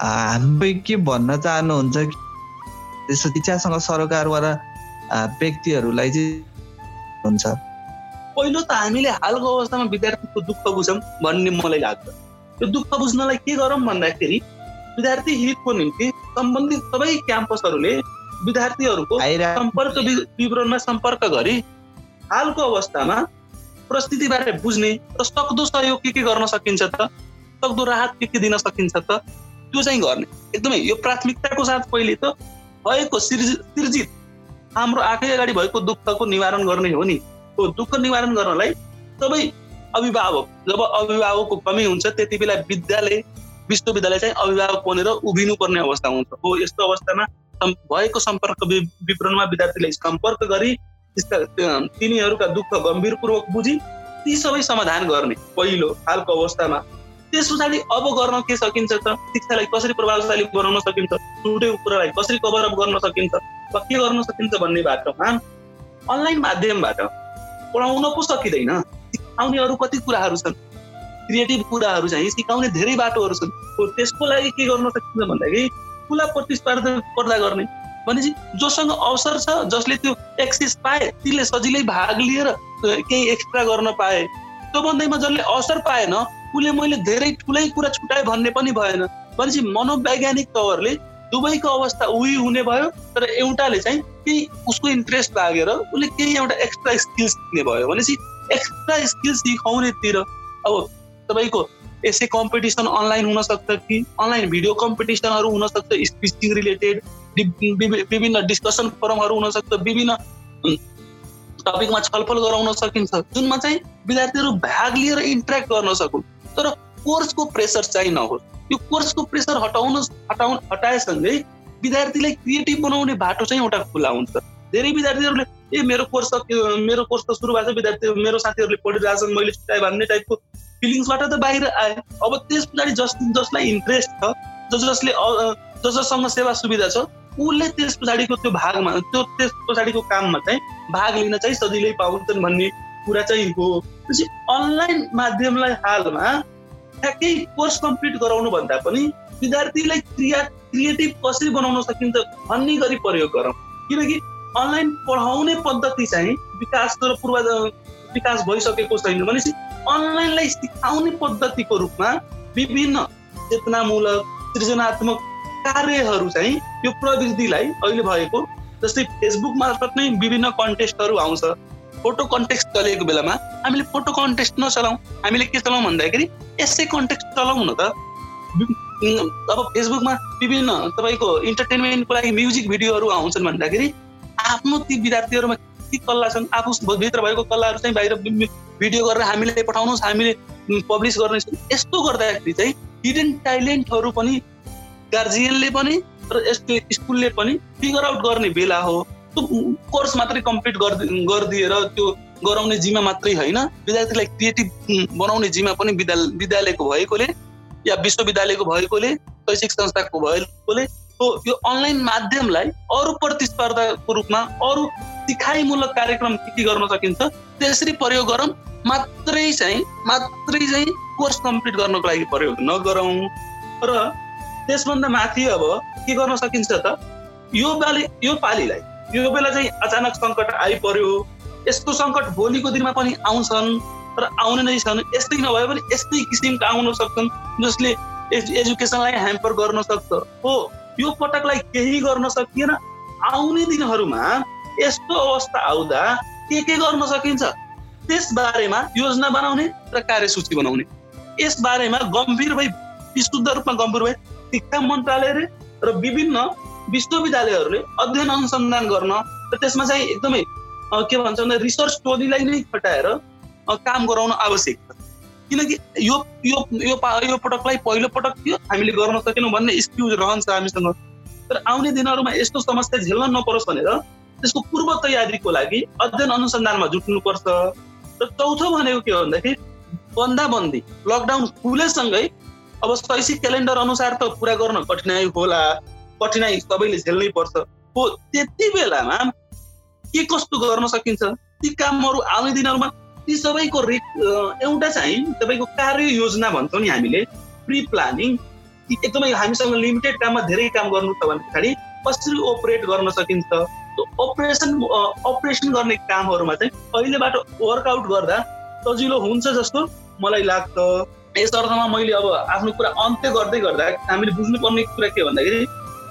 हामी के भन्न चाहनुहुन्छ त्यसो शिक्षासँग सरोकारवाला व्यक्तिहरूलाई चाहिँ हुन्छ। पहिलो त हामीले हालको अवस्थामा विद्यार्थीको दुःख बुझौँ भन्ने मलाई लाग्छ। त्यो दुःख बुझ्नलाई के गरौँ भन्दाखेरि विद्यार्थी हितको निम्ति सम्बन्धित सबै क्याम्पसहरूले विद्यार्थीहरूको सम्पर्क विवरणमा सम्पर्क गरी हालको अवस्थामा परिस्थितिबारे बुझ्ने र सक्दो सहयोग के के गर्न सकिन्छ त सक्दो राहत के के दिन सकिन्छ त त्यो चाहिँ गर्ने। एकदमै यो प्राथमिकताको साथ पहिले त भएको सिर्जित हाम्रो आँखै अगाडि भएको दुःखको निवारण गर्ने हो नि? त्यो दुःख निवारण गर्नलाई सबै अभिभावक जब अभिभावकको कमी हुन्छ त्यति बेला विद्यालय विश्वविद्यालय चाहिँ अभिभावक बनेर उभिनु पर्ने अवस्था हुन्छ। हो यस्तो अवस्थामा भएको सम्पर्क विवरणमा विद्यार्थीलाई सम्पर्क गरी तिनीहरूका दुःख गम्भीरपूर्वक बुझी ती सबै समाधान गर्ने। पहिलो हालको अवस्थामा त्यस पछाडि अब गर्न के सकिन्छ त? शिक्षालाई कसरी प्रभावशाली बनाउन सकिन्छ? छुटेको कुरालाई कसरी कभर अप गर्न सकिन्छ? वा के गर्न सकिन्छ भन्ने बाटोमा अनलाइन माध्यमबाट पढाउन पो सकिँदैन। सिकाउने अरू कति कुराहरू छन्? क्रिएटिभ कुराहरू चाहिँ सिकाउने धेरै बाटोहरू छन्। त्यसको लागि के गर्न सकिन्छ भन्दाखेरि खुला प्रतिस्पर्धा गर्ने। भनेपछि जोसँग अवसर छ जसले त्यो एक्सेस पाए त्यसले सजिलै भाग लिएर केही एक्स्ट्रा गर्न पाए। त्यो भन्दैमा जसले अवसर पाएन उसले मैले धेरै ठुलै कुरा छुट्याएँ भन्ने पनि भएन। भनेपछि मनोवैज्ञानिक तवरले दुवैको अवस्था उही हुने भयो तर एउटाले चाहिँ केही उसको इन्ट्रेस्ट लागेर उसले केही एउटा एक्स्ट्रा स्किल्स सिक्ने भयो। भनेपछि एक्स्ट्रा स्किल्स सिकाउनेतिर अब तपाईँको यसै कम्पिटिसन अनलाइन हुनसक्छ कि अनलाइन भिडियो कम्पिटिसनहरू हुनसक्छ स्पिचिङ रिलेटेड विभिन्न डिस्कसन फोरमहरू हुनसक्छ विभिन्न टपिकमा छलफल गराउन सकिन्छ। जुनमा चाहिँ विद्यार्थीहरू भाग लिएर इन्ट्रेक्ट गर्न सकुन्। तर कोर्सको प्रेसर चाहिँ नहोस्। यो कोर्सको प्रेसर हटाउन हटाउ हटाएसँगै विद्यार्थीलाई क्रिएटिभ बनाउने बाटो चाहिँ एउटा खुला हुन्छ। धेरै विद्यार्थीहरूले ए मेरो कोर्स त मेरो कोर्स त सुरु भएको छ विद्यार्थी मेरो साथीहरूले पढिरहेछन् मैले छुट्याएँ भन्ने टाइपको फिलिङ्सबाट त बाहिर आए अब त्यस पछाडि जस जसलाई इन्ट्रेस्ट छ जस जसले जस जससँग सेवा सुविधा छ उसले त्यस पछाडिको त्यो भागमा त्यो त्यस पछाडिको काममा चाहिँ भाग लिन चाहिँ सजिलै पाउँछन् भन्ने कुरा चाहिँ हो। अनलाइन माध्यमलाई हालमा ठ्याक्कै कोर्स कम्प्लिट गराउनु भन्दा पनि विद्यार्थीलाई क्रिया क्रिएटिभ कसरी बनाउन सकिन्छ भन्ने गरी प्रयोग गरौँ। किनकि अनलाइन पढाउने पद्धति चाहिँ विकास र पूर्व विकास भइसकेको छैन भनेपछि अनलाइनलाई सिकाउने पद्धतिको रूपमा विभिन्न चेतनामूलक सृजनात्मक कार्यहरू चाहिँ यो प्रविधिलाई अहिले भएको जस्तै फेसबुक मार्फत नै विभिन्न कन्टेस्टहरू आउँछ। फोटो कन्टेक्स्ट चलेको बेलामा हामीले फोटो कन्टेस्ट नचलाउँ। हामीले के चलाउँ भन्दाखेरि यसै कन्टेक्स्ट चलाउँ न त। अब फेसबुकमा विभिन्न तपाईँको इन्टरटेनमेन्टको लागि म्युजिक भिडियोहरू आउँछन् भन्दाखेरि आफ्नो ती विद्यार्थीहरूमा के कल्ला छन् आफू भित्र भएको कलाहरू चाहिँ बाहिर भिडियो गरेर हामीले पठाउनुहोस् हामीले पब्लिस गर्नेछौँ। यस्तो गर्दाखेरि चाहिँ हिडन ट्यालेन्टहरू पनि गार्जियनले पनि र यस्तो स्कुलले पनि फिगर आउट गर्ने बेला हो। कोर्स मात्रै कम्प्लिट गरिदिएर त्यो गराउने जिम्मा मात्रै होइन। विद्यार्थीलाई क्रिएटिभ बनाउने जिम्मा पनि विद्यालय विद्यालयको भएकोले या विश्वविद्यालयको भएकोले शैक्षिक संस्थाको भएकोले यो अनलाइन माध्यमलाई अरू प्रतिस्पर्धाको रूपमा अरू सिकाइमूलक कार्यक्रम के के गर्न सकिन्छ त्यसरी प्रयोग गरौँ मात्रै चाहिँ मात्रै चाहिँ कोर्स कम्प्लिट गर्नको लागि प्रयोग नगरौँ। र त्यसभन्दा माथि अब के गर्न सकिन्छ त यो पालि यो पालिलाई यो बेला चाहिँ अचानक सङ्कट आइपर्यो यस्तो सङ्कट भोलिको दिनमा पनि आउँछन् र आउने नै छन्। यस्तै नभए पनि यस्तै किसिमका आउन सक्छन् जसले एजुकेसनलाई ह्याम्पर गर्न सक्छ। हो यो पटकलाई केही गर्न सकिएन। आउने दिनहरूमा यस्तो अवस्था आउँदा के के गर्न सकिन्छ? त्यस बारेमा योजना बनाउने र कार्यसूची बनाउने। यस बारेमा गम्भीर भई विशुद्ध रूपमा गम्भीर भए शिक्षा मन्त्रालयले र विभिन्न विश्वविद्यालयहरूले अध्ययन अनुसन्धान गर्न र त्यसमा चाहिँ एकदमै के भन्छ भने रिसर्च टोलीलाई नै खटाएर काम गराउन आवश्यक छ। किनकि यो यो यो यो पटकलाई पहिलो पटक थियो हामीले गर्न सकेनौँ भन्ने एक्सक्युज रहन्छ हामीसँग। तर आउने दिनहरूमा यस्तो समस्या झेल्न नपरोस् भनेर त्यसको पूर्व तयारीको लागि अध्ययन अनुसन्धानमा जुट्नुपर्छ। र चौथो भनेको के हो भन्दाखेरि बन्दाबन्दी लकडाउन खुलेसँगै अब शैक्षिक क्यालेन्डर अनुसार त पुरा गर्न कठिनाइ होला। कठिनाइ सबैले झेल्नै पर्छ। हो त्यति बेलामा के कस्तो गर्न सकिन्छ? ती कामहरू आउने दिनहरूमा ती सबैको रे एउटा चाहिँ तपाईँको कार्य योजना भन्छौँ नि हामीले प्रि प्लानिङ एकदमै हामीसँग लिमिटेड काममा धेरै काम गर्नु छ भने पछाडि कसरी ओपरेट गर्न सकिन्छ? अपरेसन अपरेसन गर्ने कामहरूमा चाहिँ अहिलेबाट वर्कआउट गर्दा सजिलो हुन्छ जस्तो मलाई लाग्छ। यस अर्थमा मैले अब आफ्नो कुरा अन्त्य गर्दै गर्दा हामीले बुझ्नुपर्ने कुरा के भन्दाखेरि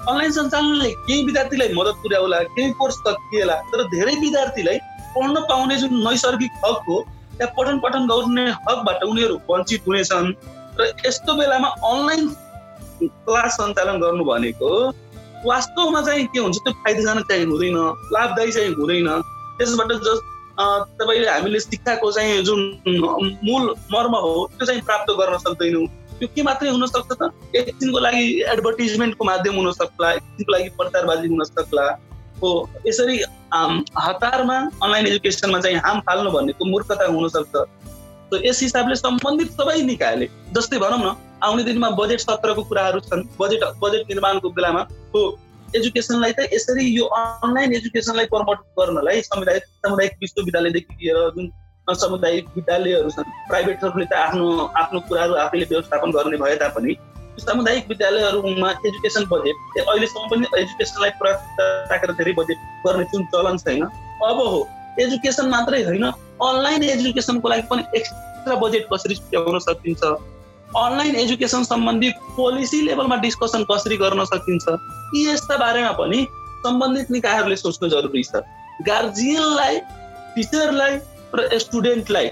अनलाइन सञ्चालनले केही विद्यार्थीलाई मद्दत पुर्याउला केही कोर्स सकिएला तर धेरै विद्यार्थीलाई पढ्न पाउने जुन नैसर्गिक हक हो त्यहाँ पठन पाठन गर्ने हकबाट उनीहरू वञ्चित हुनेछन्। र यस्तो बेलामा अनलाइन क्लास सञ्चालन गर्नु भनेको वास्तवमा चाहिँ के हुन्छ त्यो फाइदाजनक चाहिँ हुँदैन लाभदायी चाहिँ हुँदैन। त्यसबाट जस तपाईँले हामीले शिक्षाको चाहिँ जुन मूल मर्म हो त्यो चाहिँ प्राप्त गर्न सक्दैनौँ। त्यो के मात्रै हुनसक्छ त? एकछिनको लागि एडभर्टिजमेन्टको माध्यम हुन सक्ला एकछिनको लागि प्रचारबाजी हुन सक्ला। हो यसरी हतारमा अनलाइन एजुकेसनमा चाहिँ हाम फाल्नु भनेको मूर्खता हुनसक्छ यस हिसाबले सम्बन्धित सबै निकायले जस्तै भनौँ न आउने दिनमा बजेट सत्रको कुराहरू छन् बजेट बजेट निर्माणको बेलामा हो एजुकेसनलाई त यसरी यो अनलाइन एजुकेसनलाई प्रमोट गर्नलाई सामुदायिक सामुदायिक विश्वविद्यालयदेखि लिएर जुन सामुदायिक विद्यालयहरू छन्। प्राइभेटहरूले त आफ्नो आफ्नो कुराहरू आफैले व्यवस्थापन गर्ने भए तापनि सामुदायिक विद्यालयहरूमा एजुकेसन बजेट अहिलेसम्म पनि एजुकेसनलाई प्राथमिकता धेरै बजेट गर्ने जुन चलन छैन अब हो। एजुकेसन मात्रै होइन अनलाइन एजुकेसनको लागि पनि एक्स्ट्रा बजेट कसरी छुट्याउन सकिन्छ? अनलाइन एजुकेसन सम्बन्धी पोलिसी लेभलमा डिस्कसन कसरी गर्न सकिन्छ? यी यस्ता बारेमा पनि सम्बन्धित निकायहरूले सोच्नु जरुरी छ। गार्जियनलाई टिचरलाई र स्टुडेन्टलाई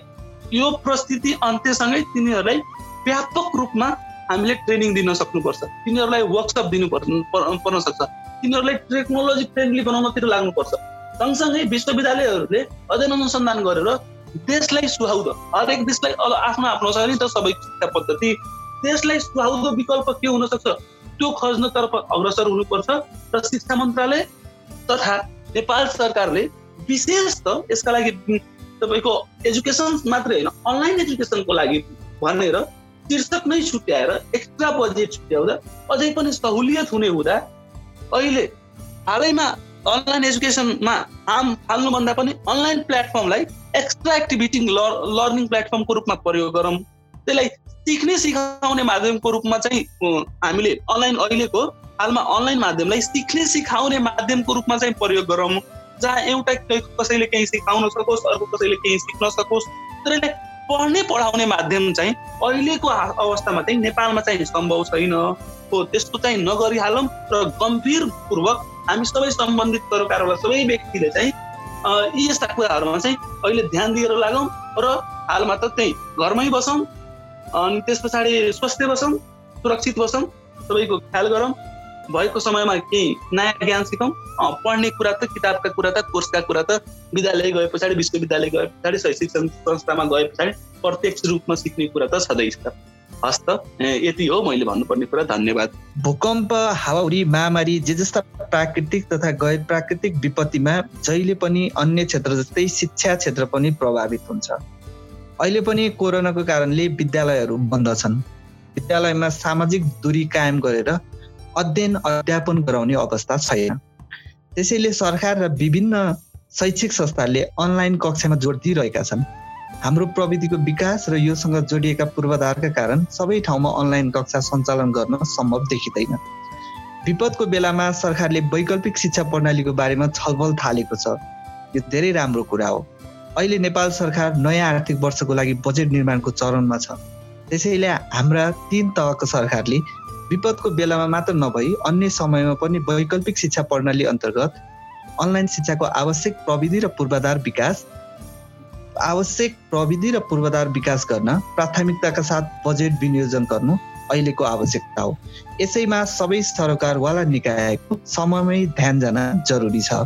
यो परिस्थिति अन्त्यसँगै तिनीहरूलाई व्यापक रूपमा हामीले ट्रेनिङ दिन सक्नुपर्छ। तिनीहरूलाई वर्कसप दिनु पर्न सक्छ। तिनीहरूलाई टेक्नोलोजी फ्रेन्डली बनाउनतिर लाग्नुपर्छ। सँगसँगै विश्वविद्यालयहरूले अध्ययन अनुसन्धान गरेर देशलाई सुहाउँदो हरेक देशलाई आफ्नो आफ्नो छ नि त सबै शिक्षा पद्धति देशलाई सुहाउँदो विकल्प के हुनसक्छ? त्यो खोज्नतर्फ अग्रसर हुनुपर्छ र शिक्षा मन्त्रालय तथा नेपाल सरकारले विशेष त यसका लागि तपाईँको एजुकेसन मात्रै होइन अनलाइन एजुकेसनको लागि भनेर शीर्षक नै छुट्याएर एक्स्ट्रा बजेट छुट्याउँदा अझै पनि सहुलियत हुने हुँदा अहिले हालैमा अनलाइन एजुकेसनमा हाम फाल्नुभन्दा पनि अनलाइन प्लेटफर्मलाई एक्स्ट्रा एक्टिभिटी लर्निङ प्लेटफर्मको रूपमा प्रयोग गरौँ। त्यसलाई सिक्ने सिकाउने माध्यमको रूपमा चाहिँ हामीले अनलाइन अहिलेको हालमा अनलाइन माध्यमलाई सिक्ने सिकाउने माध्यमको रूपमा चाहिँ प्रयोग गरौँ। जहाँ एउटा कसैले केही सिकाउन सकोस् अर्को कसैले केही सिक्न सकोस्। तर यसले पढ्ने पढाउने माध्यम चाहिँ अहिलेको अवस्थामा चाहिँ नेपालमा चाहिँ सम्भव छैन। हो त्यस्तो चाहिँ नगरिहालौँ र गम्भीरपूर्वक हामी सबै सम्बन्धित सरकारवाला सबै व्यक्तिले चाहिँ यी यस्ता कुराहरूमा चाहिँ अहिले ध्यान दिएर लागौँ र हालमा त त्यही घरमै बसौँ अनि त्यस पछाडि स्वस्थ बसौँ सुरक्षित बसौँ सबैको ख्याल गरौँ। भएको समयमा केही नयाँ ज्ञान सिकौँ? पढ्ने कुरा त किताबका कुरा त कोर्सका कुरा त विद्यालय गए पछाडि विश्वविद्यालय गए पछाडि शैक्षिक संस्थामा गए पछाडि प्रत्यक्ष रूपमा सिक्ने कुरा त छँदैछ हस् त यति हो मैले भन्नुपर्ने कुरा धन्यवाद। भूकम्प हावाहुरी महामारी जे जस्ता प्राकृतिक तथा गैर प्राकृतिक विपत्तिमा जहिले पनि अन्य क्षेत्र जस्तै शिक्षा क्षेत्र पनि प्रभावित हुन्छ। अहिले पनि कोरोनाको कारणले विद्यालयहरू बन्द छन्। विद्यालयमा सामाजिक दूरी कायम गरेर अध्ययन अध्यापन गराउने अवस्था छैन। त्यसैले सरकार र विभिन्न शैक्षिक संस्थाले अनलाइन कक्षामा जोड दिइरहेका छन्। हाम्रो प्रविधिको विकास र योसँग जोडिएका पूर्वाधारका कारण सबै ठाउँमा अनलाइन कक्षा सञ्चालन गर्न सम्भव देखिँदैन। विपदको बेलामा सरकारले वैकल्पिक शिक्षा प्रणालीको बारेमा छलफल थालेको छ। यो धेरै राम्रो कुरा हो। अहिले नेपाल सरकार नयाँ आर्थिक वर्षको लागि बजेट निर्माणको चरणमा छ। त्यसैले हाम्रा तिन तहको सरकारले विपदको बेलामा मात्र नभई अन्य समयमा पनि वैकल्पिक शिक्षा प्रणाली अन्तर्गत अनलाइन शिक्षाको आवश्यक प्रविधि र पूर्वाधार विकास आवश्यक प्रविधि र पूर्वाधार विकास गर्न प्राथमिकताका साथ बजेट विनियोजन गर्नु अहिलेको आवश्यकता हो। यसैमा सबै सरकारवाला निकायको समयमै ध्यान जान जरुरी छ।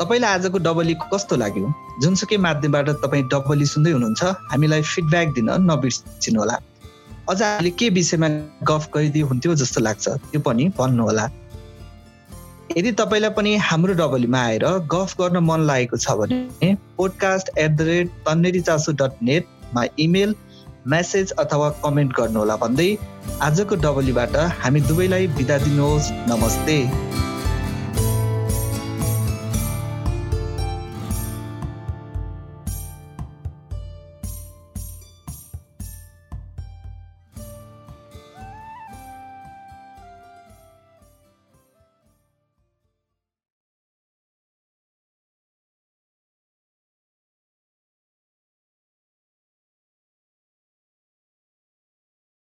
तपाईँलाई आजको डबली कस्तो लाग्यो? जुनसुकै माध्यमबाट तपाईँ डबली सुन्दै हुनुहुन्छ हामीलाई फिडब्याक दिन नबिर्सिनुहोला। अझ हामीले के विषयमा गफ गरिदियो हुन्थ्यो जस्तो लाग्छ? त्यो पनि भन्नुहोला। यदि तपाईँलाई पनि हाम्रो डबलीमा आएर गफ गर्न मन लागेको छ भने podcast at the rate Tanneri चासो डट नेटमा इमेल म्यासेज अथवा कमेन्ट गर्नुहोला भन्दै आजको डबलीबाट हामी दुवैलाई बिदा दिनुहोस्। नमस्ते।